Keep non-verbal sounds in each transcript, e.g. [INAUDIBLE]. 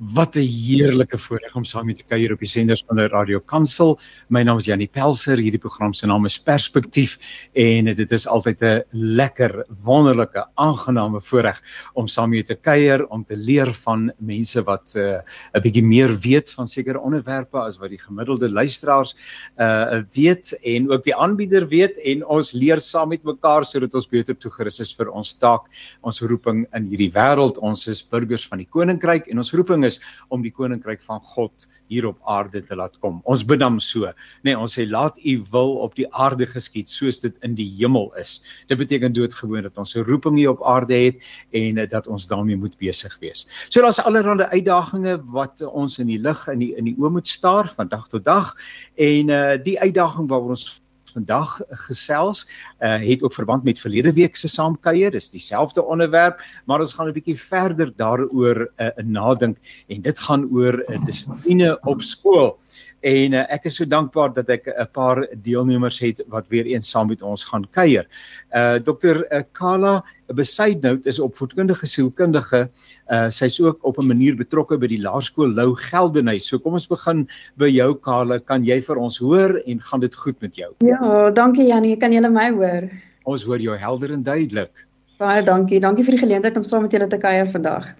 Wat 'n heerlike voorreg om saam met te kuier op die senders van die Radio Kansel. My naam is Janie Pelser. Hierdie program se naam is Perspektief en dit is altyd 'n lekker, wonderlike, aangename voorreg om saam met te kuier, om te leer van mense wat 'n uh, bietjie meer weet van sekere onderwerpe as wat die gemiddelde luisteraars uh weet en ook die aanbieder weet en ons leer saam met mekaar sodat ons beter toegerus is vir ons taak, ons roeping in hierdie wêreld. Ons is burgers van die koninkryk en ons roeping is om die koninkryk van God hier op aarde te laat kom. Ons bid hom so, nê, nee, ons sê laat u wil op die aarde geskied soos dit in die hemel is. Dit beteken doodgewoon dat ons 'n roeping hier op aarde het en uh, dat ons daarmee moet besig wees. So daar's allerlei uitdagings wat uh, ons in die lig in die in die oë moet staar van dag tot dag en uh, die uitdaging waaroor ons vandag gesels uh, het ook verband met verlede week se saamkuier dis dieselfde onderwerp maar ons gaan 'n bietjie verder daaroor uh, nadink en dit gaan oor uh, dissipline op skool en uh, ek is so dankbaar dat ek 'n paar deelnemers het wat weer eens saam met ons gaan kuier. Uh Dr. Uh, Kala Besaidnout is opvoedkundige sielkundige. Uh sy's ook op 'n manier betrokke by die Laerskool Lou Geldenhuis. So kom ons begin by jou Kala. Kan jy vir ons hoor en gaan dit goed met jou? Ja, dankie Janie. Kan julle my hoor? Ons hoor jou helder en duidelik. Baie dankie. Dankie vir die geleentheid om saam met julle te kuier vandag.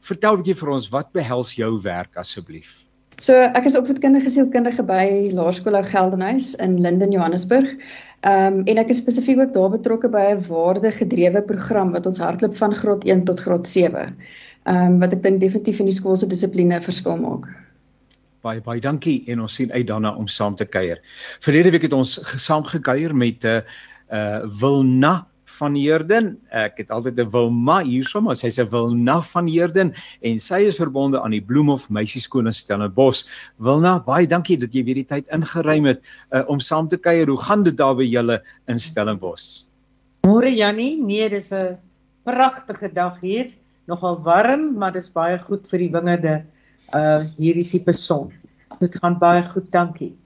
Vertel 'n bietjie vir ons wat behels jou werk asseblief? So ek is opvoedkundige sielkundige by Laerskool Geldenhuis in Linden Johannesburg. Ehm um, en ek is spesifiek ook daar betrokke by 'n waardegedrewe program wat ons hardloop van graad 1 tot graad 7. Ehm um, wat ek dink definitief in die skool se dissipline verskil maak. Baie baie dankie en ons sien uit daarna om saam te kuier. Verlede week het ons saam gekuier met 'n uh, uh Wilna van Heerden. Ek het altyd 'n Wilma hierso, maar sy's 'n Wilna van Heerden en sy is verbonde aan die Bloemhof Meisieskool in Stellenbosch. Wilna, baie dankie dat jy weer die tyd ingeruim het uh, om saam te kuier. Hoe gaan dit daar by julle in Stellenbosch? Môre Jannie, nee, dis 'n pragtige dag hier. Nogal warm, maar dis baie goed vir die wingerde uh hierdie tipe son. Dit gaan baie goed, dankie.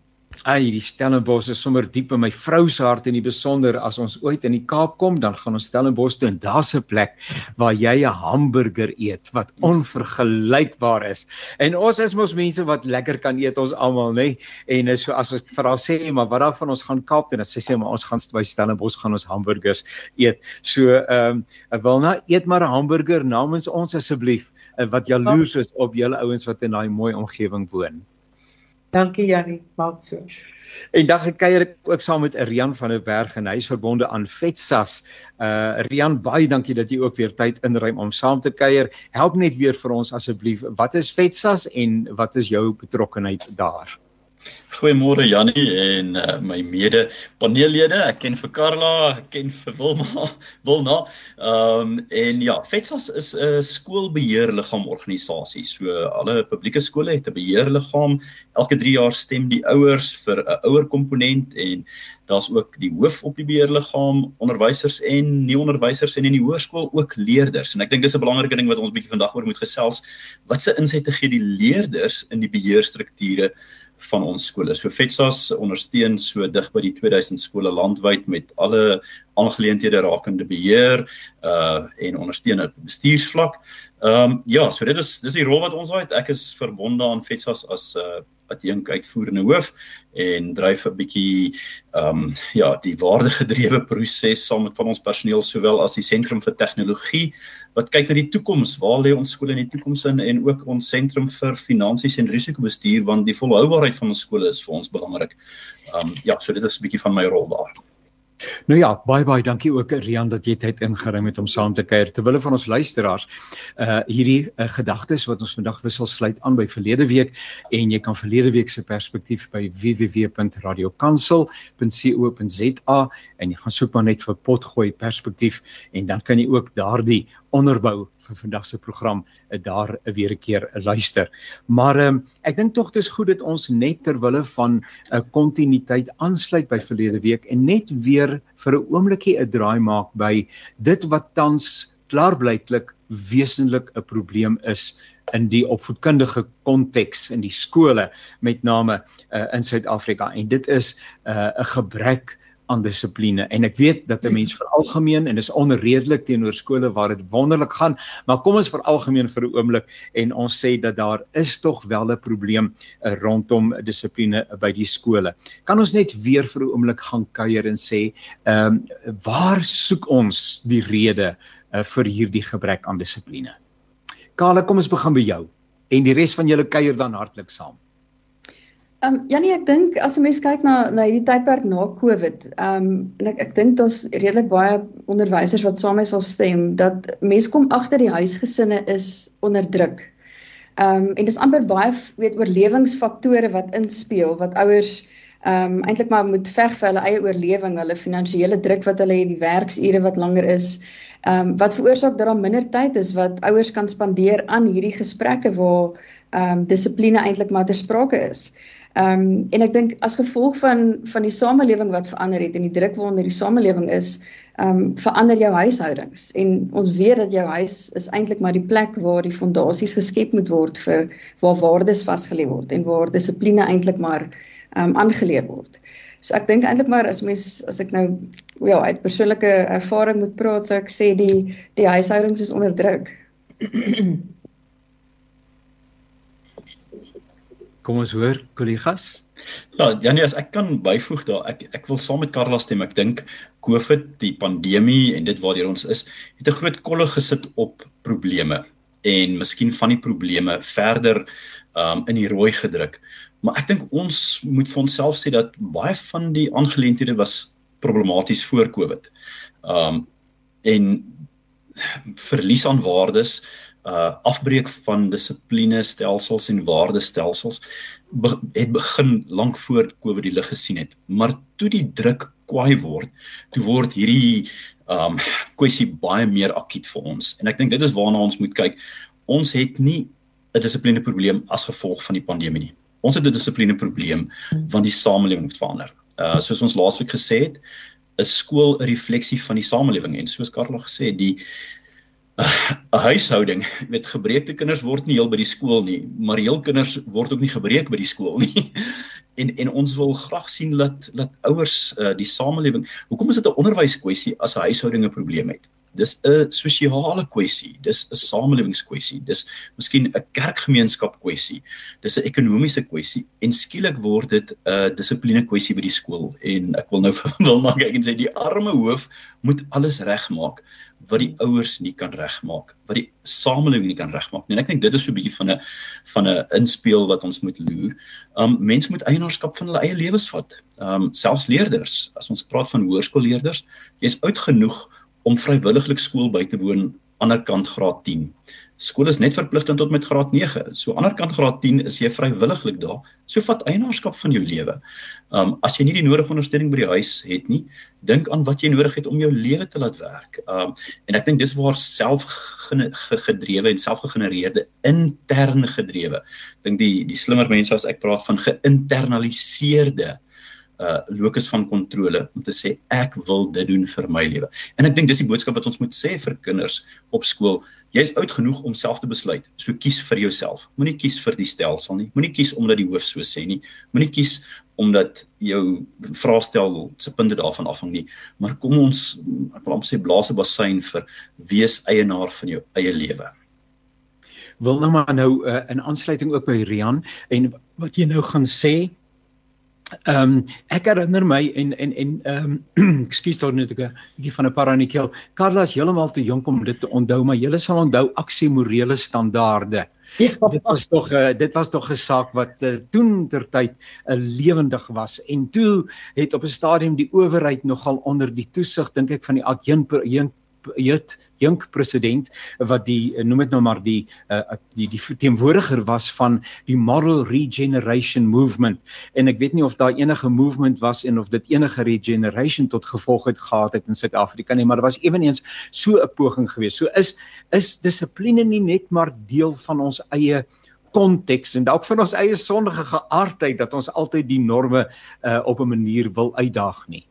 Ai, die Stellenbosch is sommer diep in my vrou se hart en in besonder as ons ooit in die Kaap kom, dan gaan ons Stellenbosch toe en daar's 'n plek waar jy 'n hamburger eet wat onvergelykbaar is. En ons is mos mense wat lekker kan eet ons almal, nê? En is so as ons vir haar sê, maar wat dan van ons gaan Kaap toe sy sê maar ons gaan by Stellenbosch gaan ons hamburgers eet. So ehm um, wil nou eet maar 'n hamburger namens ons asseblief eh, wat jaloers is op julle ouens wat in daai mooi omgewing woon. Dankie Jannie, maak so. En dan gekuier ek ook saam met Rian van der Berg en hy is verbonde aan Vetsas. Uh Rian, baie dankie dat jy ook weer tyd inruim om saam te kuier. Help net weer vir ons asseblief. Wat is Vetsas en wat is jou betrokkeheid daar? Goeiemôre Jannie en uh, my mede paneellede. Ek ken vir Karla, ek ken vir Wilma, [LAUGHS] Wilna. Ehm um, en ja, FETSAS is 'n skoolbeheerliggaam organisasie. So alle publieke skole het 'n beheerliggaam. Elke 3 jaar stem die ouers vir 'n ouer komponent en daar's ook die hoof op die beheerliggaam, onderwysers en nie onderwysers en in die hoërskool ook leerders. En ek dink dis 'n belangrike ding wat ons bietjie vandag oor moet gesels. Wat se insig te gee die leerders in die beheerstrukture van ons skole. So FETSAS ondersteun so dig by die 2000 skole landwyd met alle aangeleenthede rakende beheer uh en ondersteun op bestuursvlak. Ehm um, ja, so dit is dis die rol wat ons het. Ek is verbonde aan FETSAS as 'n uh, adjunk uitvoerende hoof en dryf 'n bietjie ehm um, ja, die waardegedrewe proses saam met van ons personeel sowel as die sentrum vir tegnologie wat kyk na die toekoms. Waar lê ons skole in die toekoms in en ook ons sentrum vir finansies en risikobestuur want die volhoubaarheid van ons skole is vir ons belangrik. Ehm um, ja, so dit is 'n bietjie van my rol daar. Nou ja, baie baie dankie ook Rian dat jy tyd ingeruim het om saam te kuier. Terwyl van ons luisteraars uh hierdie uh, gedagtes wat ons vandag wissel sluit aan by verlede week en jy kan verlede week se perspektief by www.radiokansel.co.za en jy gaan soek maar net vir potgooi perspektief en dan kan jy ook daardie onderbou vir vandag se program uh, daar weer 'n keer luister. Maar um, ek dink tog dis goed dat ons net ter wille van 'n uh, kontinuïteit aansluit by verlede week en net weer vir 'n oombliekie 'n draai maak by dit wat tans klaarblyklik wesentlik 'n probleem is in die opvoedkundige konteks in die skole met name uh, in Suid-Afrika en dit is 'n uh, gebrek aan dissipline en ek weet dat 'n mens vir algemeen en dis onredelik teenoor skole waar dit wonderlik gaan maar kom ons vir algemeen vir 'n oomblik en ons sê dat daar is tog wel 'n probleem uh, rondom dissipline by die skole. Kan ons net weer vir 'n oomblik gaan kuier en sê ehm um, waar soek ons die rede uh, vir hierdie gebrek aan dissipline? Kale kom ons begin by jou en die res van julle kuier dan hartlik saam Ehm um, Janie, ek dink as 'n mens kyk na na hierdie tydperk na Covid, ehm um, en ek ek dink daar's redelik baie onderwysers wat saam mee sal stem dat mense kom agter die huisgesinne is onder druk. Ehm um, en dis amper baie weet oorlewingsfaktore wat inspel wat ouers ehm um, eintlik maar moet veg vir hulle eie oorlewing, hulle finansiële druk wat hulle het, die werksure wat langer is. Ehm um, wat veroorsaak dat daar minder tyd is wat ouers kan spandeer aan hierdie gesprekke waar ehm um, dissipline eintlik maar ter sprake is. Ehm um, en ek dink as gevolg van van die samelewing wat verander het en die druk waaronder die samelewing is, ehm um, verander jou huishoudings en ons weet dat jou huis is eintlik maar die plek waar die fondasies geskep moet word vir waar waardes vasgelê word en waar dissipline eintlik maar ehm um, aangeleer word. So ek dink eintlik maar as mens as ek nou ja, uit persoonlike ervaring moet praat, sou ek sê die die huishoudings is onder druk. [CLEARS THROAT] Kom ons hoor kollegas. Ja, Janie, as ek kan byvoeg daar, ek ek wil saam met Karla stem. Ek dink COVID, die pandemie en dit waartoe ons is, het 'n groot kolle gesit op probleme en miskien van die probleme verder um in die rooi gedruk. Maar ek dink ons moet vir onsself sê dat baie van die aangeleenthede was problematies voor COVID. Um en verlies aan waardes uh afbreek van dissipline stelsels en waardestelsels be het begin lank voor Covid die lig gesien het. Maar toe die druk kwaai word, toe word hierdie um kwessie baie meer akut vir ons. En ek dink dit is waarna ons moet kyk. Ons het nie 'n dissipline probleem as gevolg van die pandemie nie. Ons het 'n dissipline probleem want die samelewing het verander. Uh soos ons laasweek gesê het, is skool 'n refleksie van die samelewing en soos Karla gesê het, die 'n huishouding met gebreekte kinders word nie heel by die skool nie, maar heel kinders word ook nie gebreek by die skool nie. En en ons wil graag sien dat dat ouers uh, die samelewing, hoekom is dit 'n onderwyskwessie as 'n huishouding 'n probleem het? Dis 'n sosiale kwessie, dis 'n samelewingskwessie, dis miskien 'n kerkgemeenskap kwessie, dis 'n ekonomiese kwessie en skielik word dit 'n dissipline kwessie by die skool en ek wil nou [LAUGHS] wil maak ek en sê die arme hoof moet alles regmaak wat die ouers nie kan regmaak, wat die samelewing nie kan regmaak nie. En ek dink dit is so 'n bietjie van 'n van 'n inspeel wat ons moet loer. Um mense moet eienaarskap van hulle eie lewens vat. Um selfs leerders, as ons praat van hoërskoolleerders, jy's oud genoeg om vrywilliglik skool by te woon aanderkant graad 10. Skool is net verpligtend tot met graad 9. So aanderkant graad 10 is jy vrywilliglik daar. So vat eienaarskap van jou lewe. Um as jy nie die nodige ondersteuning by die huis het nie, dink aan wat jy nodig het om jou lewe te laat werk. Um en ek dink dis waar selfgedrewe en selfgegenereerde interne gedrewe. Dink die die slimmer mense as ek praat van geïnternaliseerde uh locus van kontrole om te sê ek wil dit doen vir my lewe. En ek dink dis die boodskap wat ons moet sê vir kinders op skool. Jy's oud genoeg om self te besluit. So kies vir jouself. Moenie kies vir die stelsel nie. Moenie kies omdat die hoof so sê nie. Moenie kies omdat jou vraestel se punte daarvan afhang nie. Maar kom ons ek wil amper sê blaas 'n bassein vir wees eienaar van jou eie lewe. Wil nou maar nou uh, in aansluiting ook by Rian en wat jy nou gaan sê Ehm um, ek herinner my en en en ehm um, [CLEARS THROAT] ekskuus daar net 'n bietjie van 'n paranikel. Carla is heeltemal te jonk om dit te onthou, maar jy sal onthou aksie morele standaarde. Ja. Dit was tog 'n uh, eh, dit was tog 'n saak wat uh, toen ter tyd 'n uh, lewendig was en toe het op 'n stadium die owerheid nogal onder die toesig dink ek van die adjunk jeug jong president wat die noem dit nou maar die uh, die die verteenwoordiger was van die moral regeneration movement. En ek weet nie of daar enige movement was en of dit enige regeneration tot gevolg het gehad het in Suid-Afrika nie maar dit was ewenigs so 'n poging geweest. So is is dissipline nie net maar deel van ons eie konteks en dalk van ons eie sondige geaardheid dat ons altyd die norme uh, op 'n manier wil uitdaag nie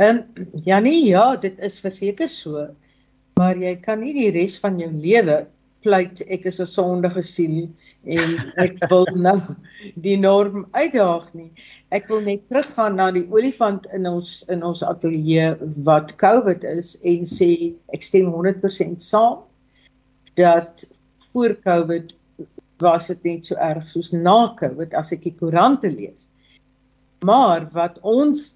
Ehm um, ja nee ja, dit is verseker so. Maar jy kan nie die res van jou lewe pleit ek is 'n sondige siel en ek [LAUGHS] wil nou die norm uitdaag nie. Ek wil net teruggaan na die olifant in ons in ons ateljee wat COVID is en sê ek stem 100% saam dat voor COVID was dit net so erg soos na COVID as ek die koerante lees. Maar wat ons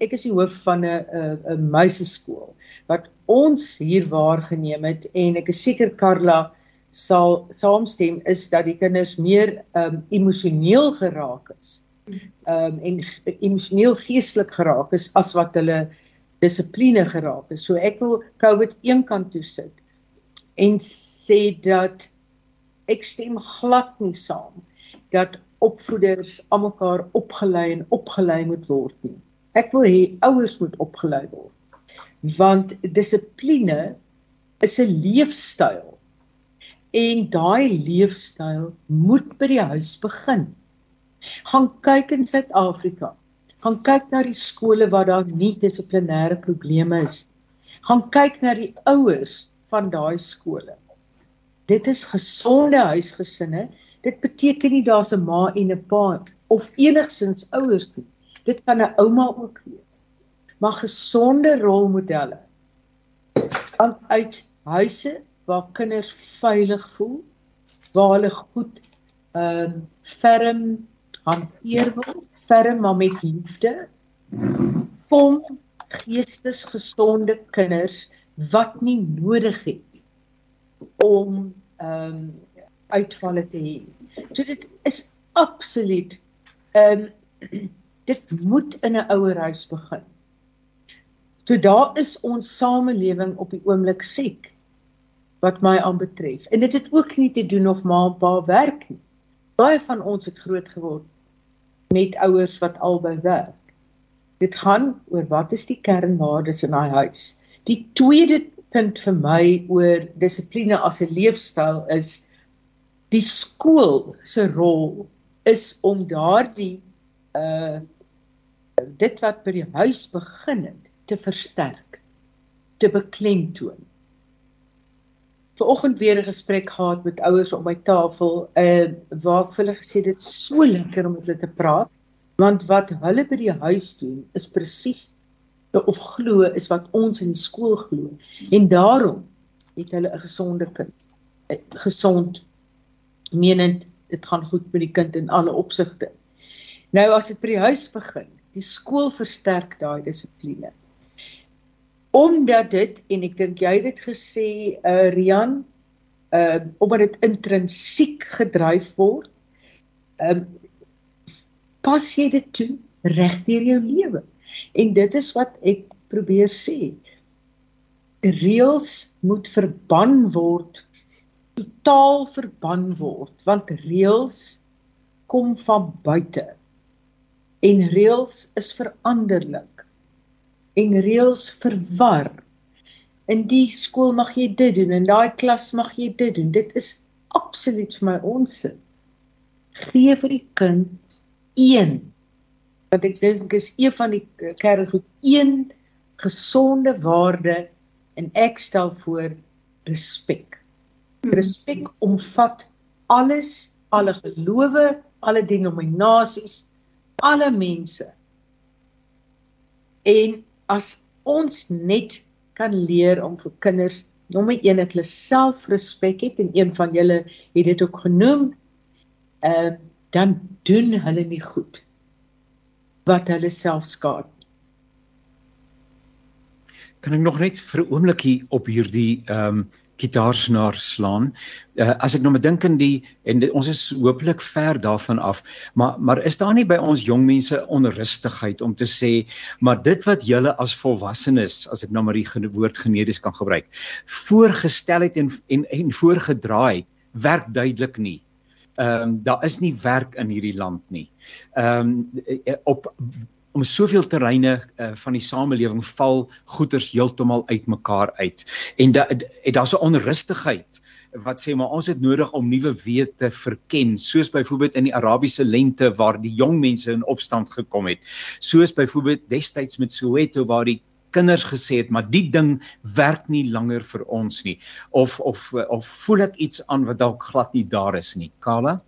ek is die hoof van 'n 'n meisieskool wat ons hier waargeneem het en ek is seker Karla sal saamstem is dat die kinders meer um emosioneel geraak is. Um en emosioneel geestelik geraak is as wat hulle dissipline geraak is. So ek wil COVID een kant toe sit en sê dat ek stem glad nie saam dat opvoeders almekaar opgelei en opgelei moet word nie. Ek wil hê ouers moet opgelei word. Want dissipline is 'n leefstyl en daai leefstyl moet by die huis begin. Gaan kyk in Suid-Afrika. Gaan kyk na die skole waar daar nie dissiplinêre probleme is. Gaan kyk na die ouers van daai skole. Dit is gesonde huisgesinne. Dit beteken nie daar's 'n ma en 'n pa of enigsins ouers nie. Dit kan 'n ouma ook wees. Maar gesonde rolmodelle uit huise waar kinders veilig voel, waar hulle goed ehm uh, ferm hanteer word, ferm maar met liefde. Kom geestesgesonde kinders wat nie nodig het om ehm um, uitvalle te hê. So dit is absoluut ehm um, dit moet in 'n ouerhuis begin. So daar is ons samelewing op die oomblik siek wat my aanbetref. En dit het ook nie te doen of ma en pa werk nie. Baie van ons het groot geword met ouers wat albei werk. Dit gaan oor wat is die kernwaardes in daai huis. Die tweede punt vir my oor dissipline as 'n leefstyl is die skool se rol is om daardie uh dit wat by die huis begin het te versterk, te beklemtoon. Vanoggend weer 'n gesprek gehad met ouers op my tafel uh waar ek vir hulle gesê dit so lekker om met hulle te praat want wat hulle by die huis doen is presies of glo is wat ons in die skool glo. En daarom het hulle 'n gesonde kind gesond menend dit gaan goed met die kind in alle opsigte. Nou as dit by die huis begin die skool versterk daai dissipline. Omdat dit en ek dink jy het dit gesê uh Rian uh omdat dit intrinsiek gedryf word um pas jy dit toe reg deur jou lewe. En dit is wat ek probeer sê. Reëls moet verban word totaal verban word want reëls kom van buite en reëls is veranderlik en reëls verwar. In die skool mag jy dit doen, in daai klas mag jy dit doen. Dit is absoluut vir my onsin. Gee vir die kind een wat ek dink is een van die kerngoed, een gesonde waarde en ek stel voor respek. Respek omvat alles, alle gelowe, alle denominasies, alle mense. En as ons net kan leer om vir kinders nommer 1 dat hulle selfrespek het en een van julle het dit ook genoem, ehm uh, dan doen hulle nie goed wat hulle self skaad. Kan ek nog net vir 'n oombliekie op hierdie ehm um, gitaarsnaar slaan. Uh, as ek nou met dink in die en dit, ons is hopelik ver daarvan af, maar maar is daar nie by ons jong mense onrustigheid om te sê, maar dit wat julle as volwassenes, as ek nou maar die woord genees kan gebruik, voorgestel het en en en voorgedraai werk duidelik nie. Ehm um, daar is nie werk in hierdie land nie. Ehm um, op om soveel terreine uh, van die samelewing val goeders heeltemal uitmekaar uit. En daar's da, 'n onrustigheid wat sê maar ons het nodig om nuwe weë te verken soos byvoorbeeld in die Arabiese lente waar die jong mense in opstand gekom het. Soos byvoorbeeld destyds met Soweto waar die kinders gesê het maar die ding werk nie langer vir ons nie. Of of of voel ek iets aan wat dalk glad nie daar is nie? Kala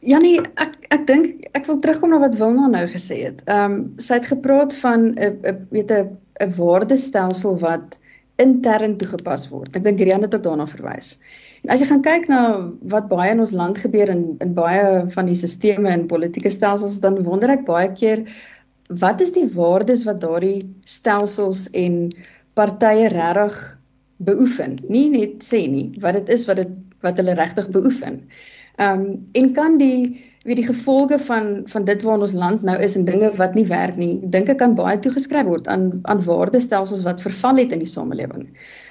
Janie ek ek dink ek wil terugkom na wat Wilna nou gesê het. Ehm um, sy het gepraat van 'n weet 'n 'n waardestelsel wat intern toegepas word. Ek dink Rian het ook daarna verwys. En as jy gaan kyk na wat baie in ons land gebeur in in baie van die sisteme en politieke stelsels dan wonder ek baie keer wat is die waardes wat daardie stelsels en partye regtig beoefen? Nie net sê nie wat dit is wat dit wat hulle regtig beoefen. Ehm um, en kan die wie die gevolge van van dit waar ons land nou is en dinge wat nie werk nie, dink ek kan baie toegeskryf word aan aan waardestelsels wat verval het in die samelewing.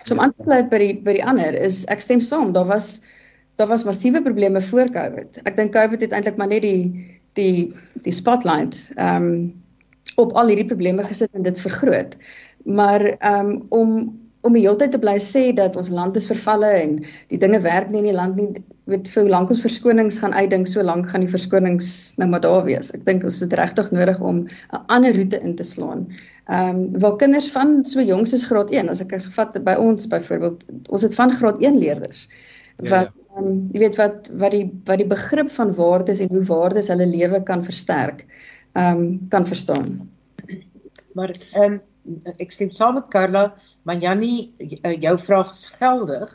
So om aan te sluit by die by die ander is ek stem saam, daar was daar was massiewe probleme voor Covid. Ek dink Covid het eintlik maar net die die die spotlight ehm um, op al hierdie probleme gesit en dit vergroot. Maar ehm um, om om die hele tyd te bly sê dat ons land is vervalle en die dinge werk nie in die land nie weet vir hoe lank ons verskonings gaan uitdink so lank gaan die verskonings nou maar daar wees ek dink ons het regtig nodig om 'n ander roete in te slaan ehm um, waar kinders van so jongs as graad 1 as ek as vat by ons byvoorbeeld ons het van graad 1 leerders ja, wat ja. ehm um, jy weet wat wat die wat die begrip van waardes en hoe waardes hulle lewe kan versterk ehm um, kan verstaan maar ehm um ek stem saam met Carla, maar Jannie, jou vraag is geldig.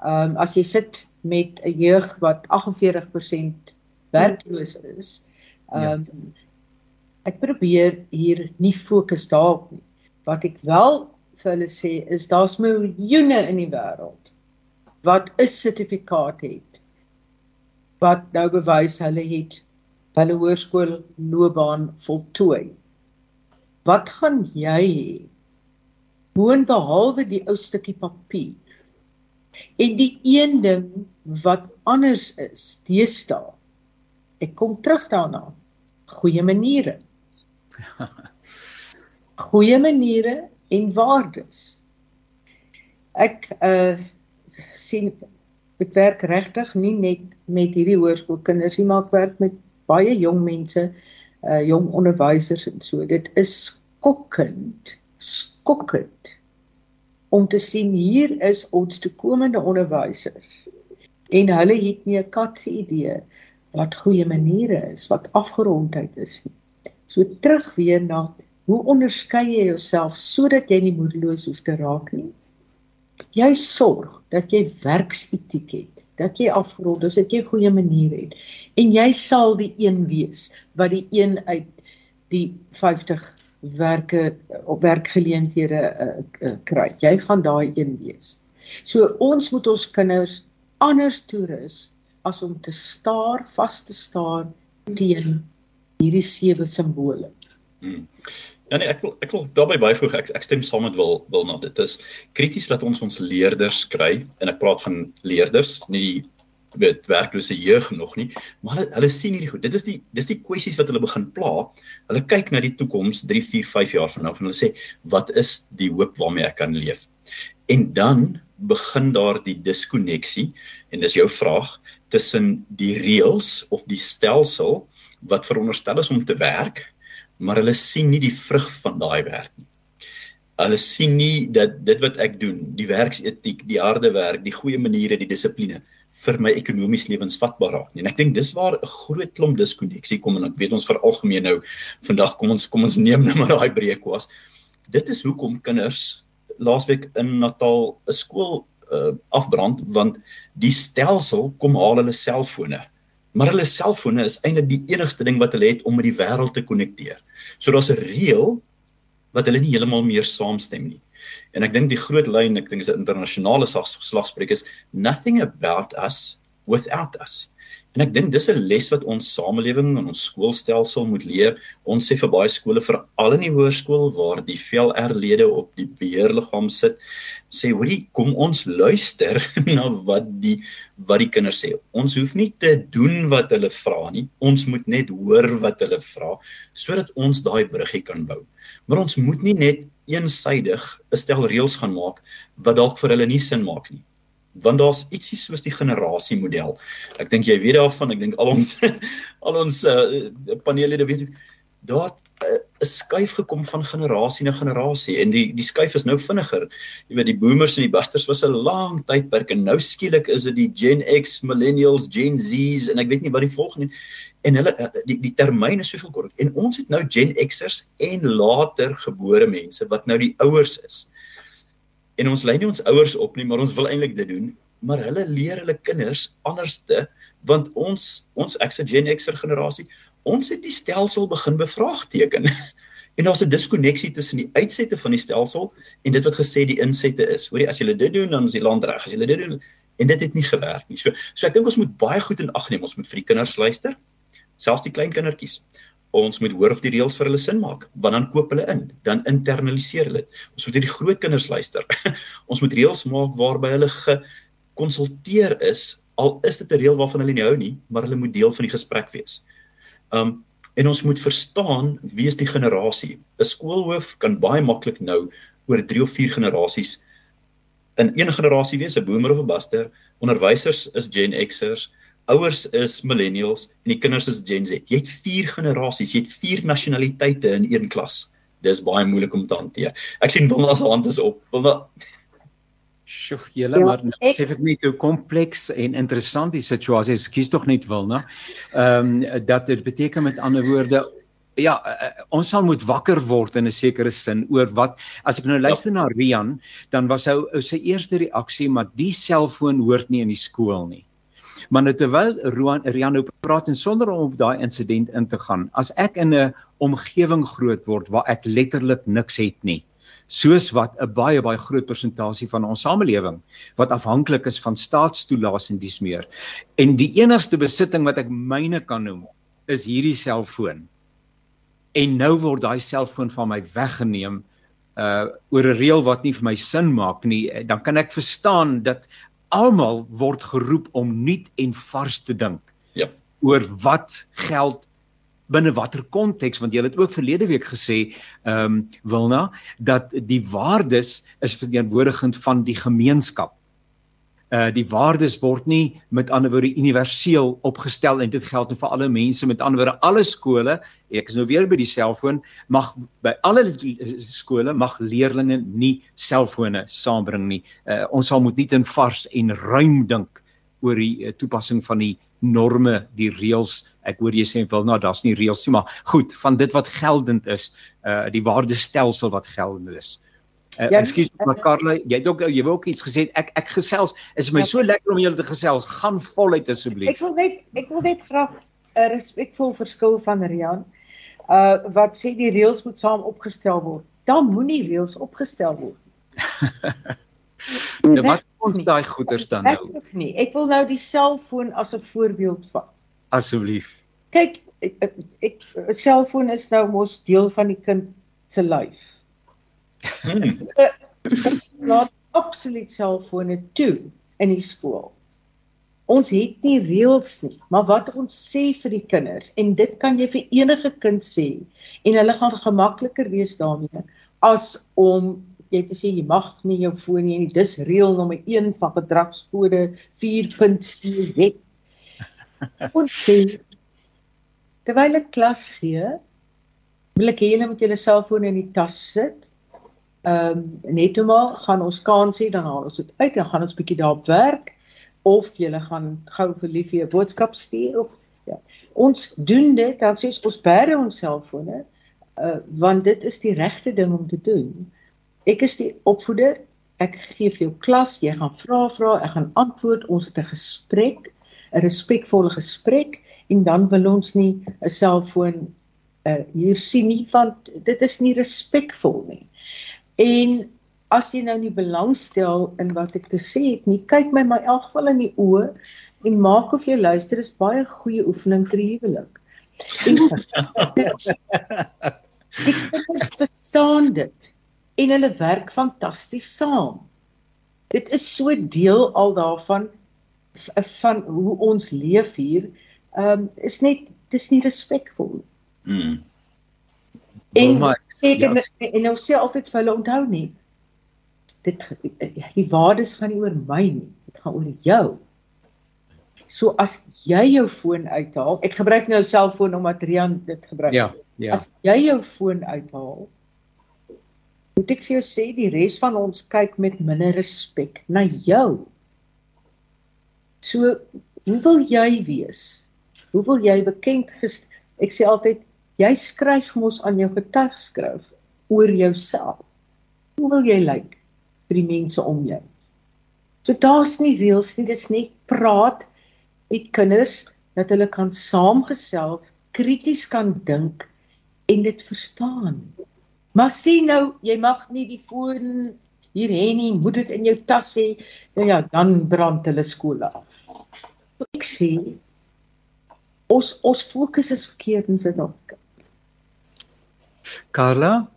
Ehm um, as jy sit met 'n jeug wat 48% werkloos is, ehm um, ja. ek probeer hier nie fokus daarop nie. Wat ek wel vir hulle sê is daar's miljoene in die wêreld wat 'n sertifikaat het wat nou bewys hulle het hulle hoërskool loopbaan voltooi. Wat gaan jy hê? Boon behalwe die ou stukkie papier. En die een ding wat anders is, deesdae. Ek kom terug daarna. Goeie maniere. [LAUGHS] Goeie maniere en waardes. Ek uh sien ek werk regtig nie net met hierdie hoërskoolkinders nie, maar ek werk met baie jong mense uh jong onderwysers en so. Dit is skokkend, skokkend om te sien hier is ons toekomende onderwysers en hulle het nie 'n katse idee wat goeie maniere is, wat afgerondheid is nie. So terug weer na hoe onderskei jy jouself sodat jy nie moedeloos hoef te raak nie? Jy sorg dat jy werksetiek het dat jy afgerond is, dat jy goeie maniere het. En jy sal die een wees wat die een uit die 50 werke op werkgeleenthede uh, uh, kry. Jy gaan daai een wees. So ons moet ons kinders anders toerus as om te staar, vas te staar teen hierdie sewe simbole. Hmm. Ja nee, ek wil ek wil daarbey byvoeg ek, ek stem saam met wil wil na dit is krities dat ons ons leerders kry en ek praat van leerders nie weet werklose jeug nog nie maar hulle, hulle sien hierdie goed. Dit is die dis die kwessies wat hulle begin pla. Hulle kyk na die toekoms 3 4 5 jaar van nou en hulle sê wat is die hoop waarmee ek kan leef? En dan begin daar die diskonneksie en dis jou vraag tussen die reëls of die stelsel wat veronderstel is om te werk maar hulle sien nie die vrug van daai werk nie. Hulle sien nie dat dit wat ek doen, die werksetiek, die harde werk, die goeie maniere, die dissipline vir my ekonomies lewensvatbaar raak nie. En ek dink dis waar 'n groot klomp diskonneksie kom en ek weet ons veralgemeen nou vandag kom ons kom ons neem nou maar daai breek was. Dit is hoekom kinders laasweek in Natal 'n skool uh, afbrand want die stelsel kom haal hulle selfone maar hulle selfone is eintlik die enigste ding wat hulle het om met die wêreld te konnekteer. So daar's 'n reël wat hulle nie heeltemal meer saamstem nie. En ek dink die groot lyn, ek dink is 'n internasionale slagspreuk is nothing about us without us. En ek dink dis 'n les wat ons samelewing en ons skoolstelsel moet leer. Ons sê vir baie skole veral in die hoërskool waar die VLR-lede op die beheerliggaam sit, sê hoorie, kom ons luister [LAUGHS] na wat die wat die kinders sê. Ons hoef nie te doen wat hulle vra nie. Ons moet net hoor wat hulle vra sodat ons daai bruggie kan bou. Maar ons moet nie net eensydig 'n stel reëls gaan maak wat dalk vir hulle nie sin maak nie want daar's ietsie soos die generasie model. Ek dink jy weet daarvan, ek dink al ons [LAUGHS] al ons uh, paneellede weet daar 'n skuif gekom van generasie na generasie en die die skuif is nou vinniger. Jy weet die boomers en die busters was 'n lang tydperk en nou skielik is dit die Gen X, millennials, Gen Z's en ek weet nie wat die volgende en hulle eh, die die termyn is soveel kort en ons het nou Gen X'ers en later gebore mense wat nou die ouers is. En ons lei nie ons ouers op nie, maar ons wil eintlik dit doen, maar hulle leer hulle kinders anderste want ons ons ek's 'n Gen X'er generasie ons het die stelsel begin bevraagteken. [LAUGHS] En daar's 'n diskonneksie tussen die uitsette van die stelsel en dit wat gesê die insette is. Hoorie, as jy dit doen, dan is die land reg. As jy dit doen en dit het nie gewerk nie. So so ek dink ons moet baie goed in ag neem. Ons moet vir die kinders luister. Selfs die klein kindertjies. Ons moet hoor of die reëls vir hulle sin maak. Want dan koop hulle in, dan internaliseer hulle dit. Ons moet vir die groot kinders luister. [LAUGHS] ons moet reëls maak waarby hulle gekonsulteer is al is dit 'n reël waarvan hulle nie hou nie, maar hulle moet deel van die gesprek wees. Um en ons moet verstaan wie is die generasie. 'n Skoolhoof kan baie maklik nou oor 3 of 4 generasies in een generasie wees, 'n boomer of 'n buster. Onderwysers is Gen X'ers, ouers is millennials en die kinders is Gen Z. Jy het 4 generasies, jy het 4 nasionaliteite in een klas. Dis baie moeilik om te hanteer. Ek sien Wilna se hand is op. Wilna Sjoe, julle ja, maar nou sê ek net hoe kompleks en interessant die situasie is. Kies tog net wil, né? Ehm um, dat dit beteken met ander woorde ja, uh, ons sal moet wakker word in 'n sekere sin oor wat as ek nou luister na Rian, dan was hy sy eerste reaksie maar die selfoon hoort nie in die skool nie. Maar nou terwyl Roan Rian nou praat en sonder om op daai insident in te gaan, as ek in 'n omgewing groot word waar ek letterlik niks het nie, soos wat 'n baie baie groot persentasie van ons samelewing wat afhanklik is van staatstoelaas en dis meer. En die enigste besitting wat ek myne kan noem is hierdie selfoon. En nou word daai selfoon van my weggeneem uh oor 'n reël wat nie vir my sin maak nie. Dan kan ek verstaan dat almal word geroep om nuut en vars te dink. Ja. oor wat geld binne watter konteks want jy het ook verlede week gesê ehm um, Wilna dat die waardes is verteenwoordigend van die gemeenskap. Uh die waardes word nie met ander woorde universeel opgestel en dit geld nou vir alle mense met ander woorde alle skole ek is nou weer by die selfoon mag by alle skole mag leerders nie selfone saambring nie. Uh ons sal moet nie in vars en ruim dink oor die uh, toepassing van die norme, die reëls. Ek hoor jy sê wel nou daar's nie reëls nie, maar goed, van dit wat geldend is, uh die waardestelsel wat geldend is. Uh, ja, ekskuus maar Karla, jy het ook jy wou ook iets gesê. Ek ek gesels is my ja, so lekker om julle te gesels. Gaan voluit asseblief. Ek wil net ek wil net graag 'n respekvol verskil van Rian. Uh wat sê die reëls moet saam opgestel word. Dan moenie reëls opgestel word. [LAUGHS] Nou wat ons daai goeders dan nou? Ek nie. Ek wil nou die selfoon as 'n voorbeeld vat. Asseblief. Kyk, ek 'n selfoon is nou mos deel van die kind se lyf. Hmm. Laat absoluut selfone toe in die skool. Ons het nie reëls nie, maar wat ons sê vir die kinders en dit kan jy vir enige kind sê en hulle gaan gemakliker wees daarmee as om jy het gesê jy mag nie jou foon nie en dis reël nommer 1 van gedragskode 4.7 wet. Ons sê terwyl ek klas gee, wil ek hê julle moet julle selfoon in die tas sit. Ehm um, net toe maar gaan ons kansie dan haal ons dit uit en gaan ons bietjie daarop werk of julle gaan gou vir liefie 'n boodskap stuur of ja. Ons doen dit dan sê ons bære ons selfone uh, want dit is die regte ding om te doen. Ek is die opvoeder. Ek gee vir jou klas, jy gaan vra vra, ek gaan antwoord. Ons het 'n gesprek, 'n respekvolle gesprek en dan wil ons nie 'n selfoon uh hier sien nie want dit is nie respekvol nie. En as jy nou nie belangstel in wat ek te sê het nie, kyk my maar elk geval in die oë en maak of jy luister is baie goeie oefening vir die huwelik. Ek verstaan dit en hulle werk fantasties saam. Dit is so deel al daarvan van hoe ons leef hier. Ehm um, is net dis nie respekvol. Mm. En sê ja. en nou sê altyd vir hulle onthou net dit die waardes gaan nie oor my nie, dit gaan oor jou. So as jy jou foon uithaal, ek gebruik nou 'n selfoon omdat Rian dit gebruik. Ja. Ja. As jy jou foon uithaal, moet ek vir jou sê die res van ons kyk met minder respek na jou. So, hoe wil jy wees? Hoe wil jy bekend ges Ek sê altyd jy skryf mos aan jou getuigskrif oor jouself. Hoe wil jy lyk vir die mense om jou? So daar's nie reëls nie, dis net praat met kinders dat hulle kan saamgesels, krities kan dink en dit verstaan. Maar sien nou, jy mag nie die foon hier hê nie, moet dit in jou tas hê. Nou ja, dan brand hulle skole af. Ek sê ons ons fokus is verkeerd in Suid-Afrika. Carla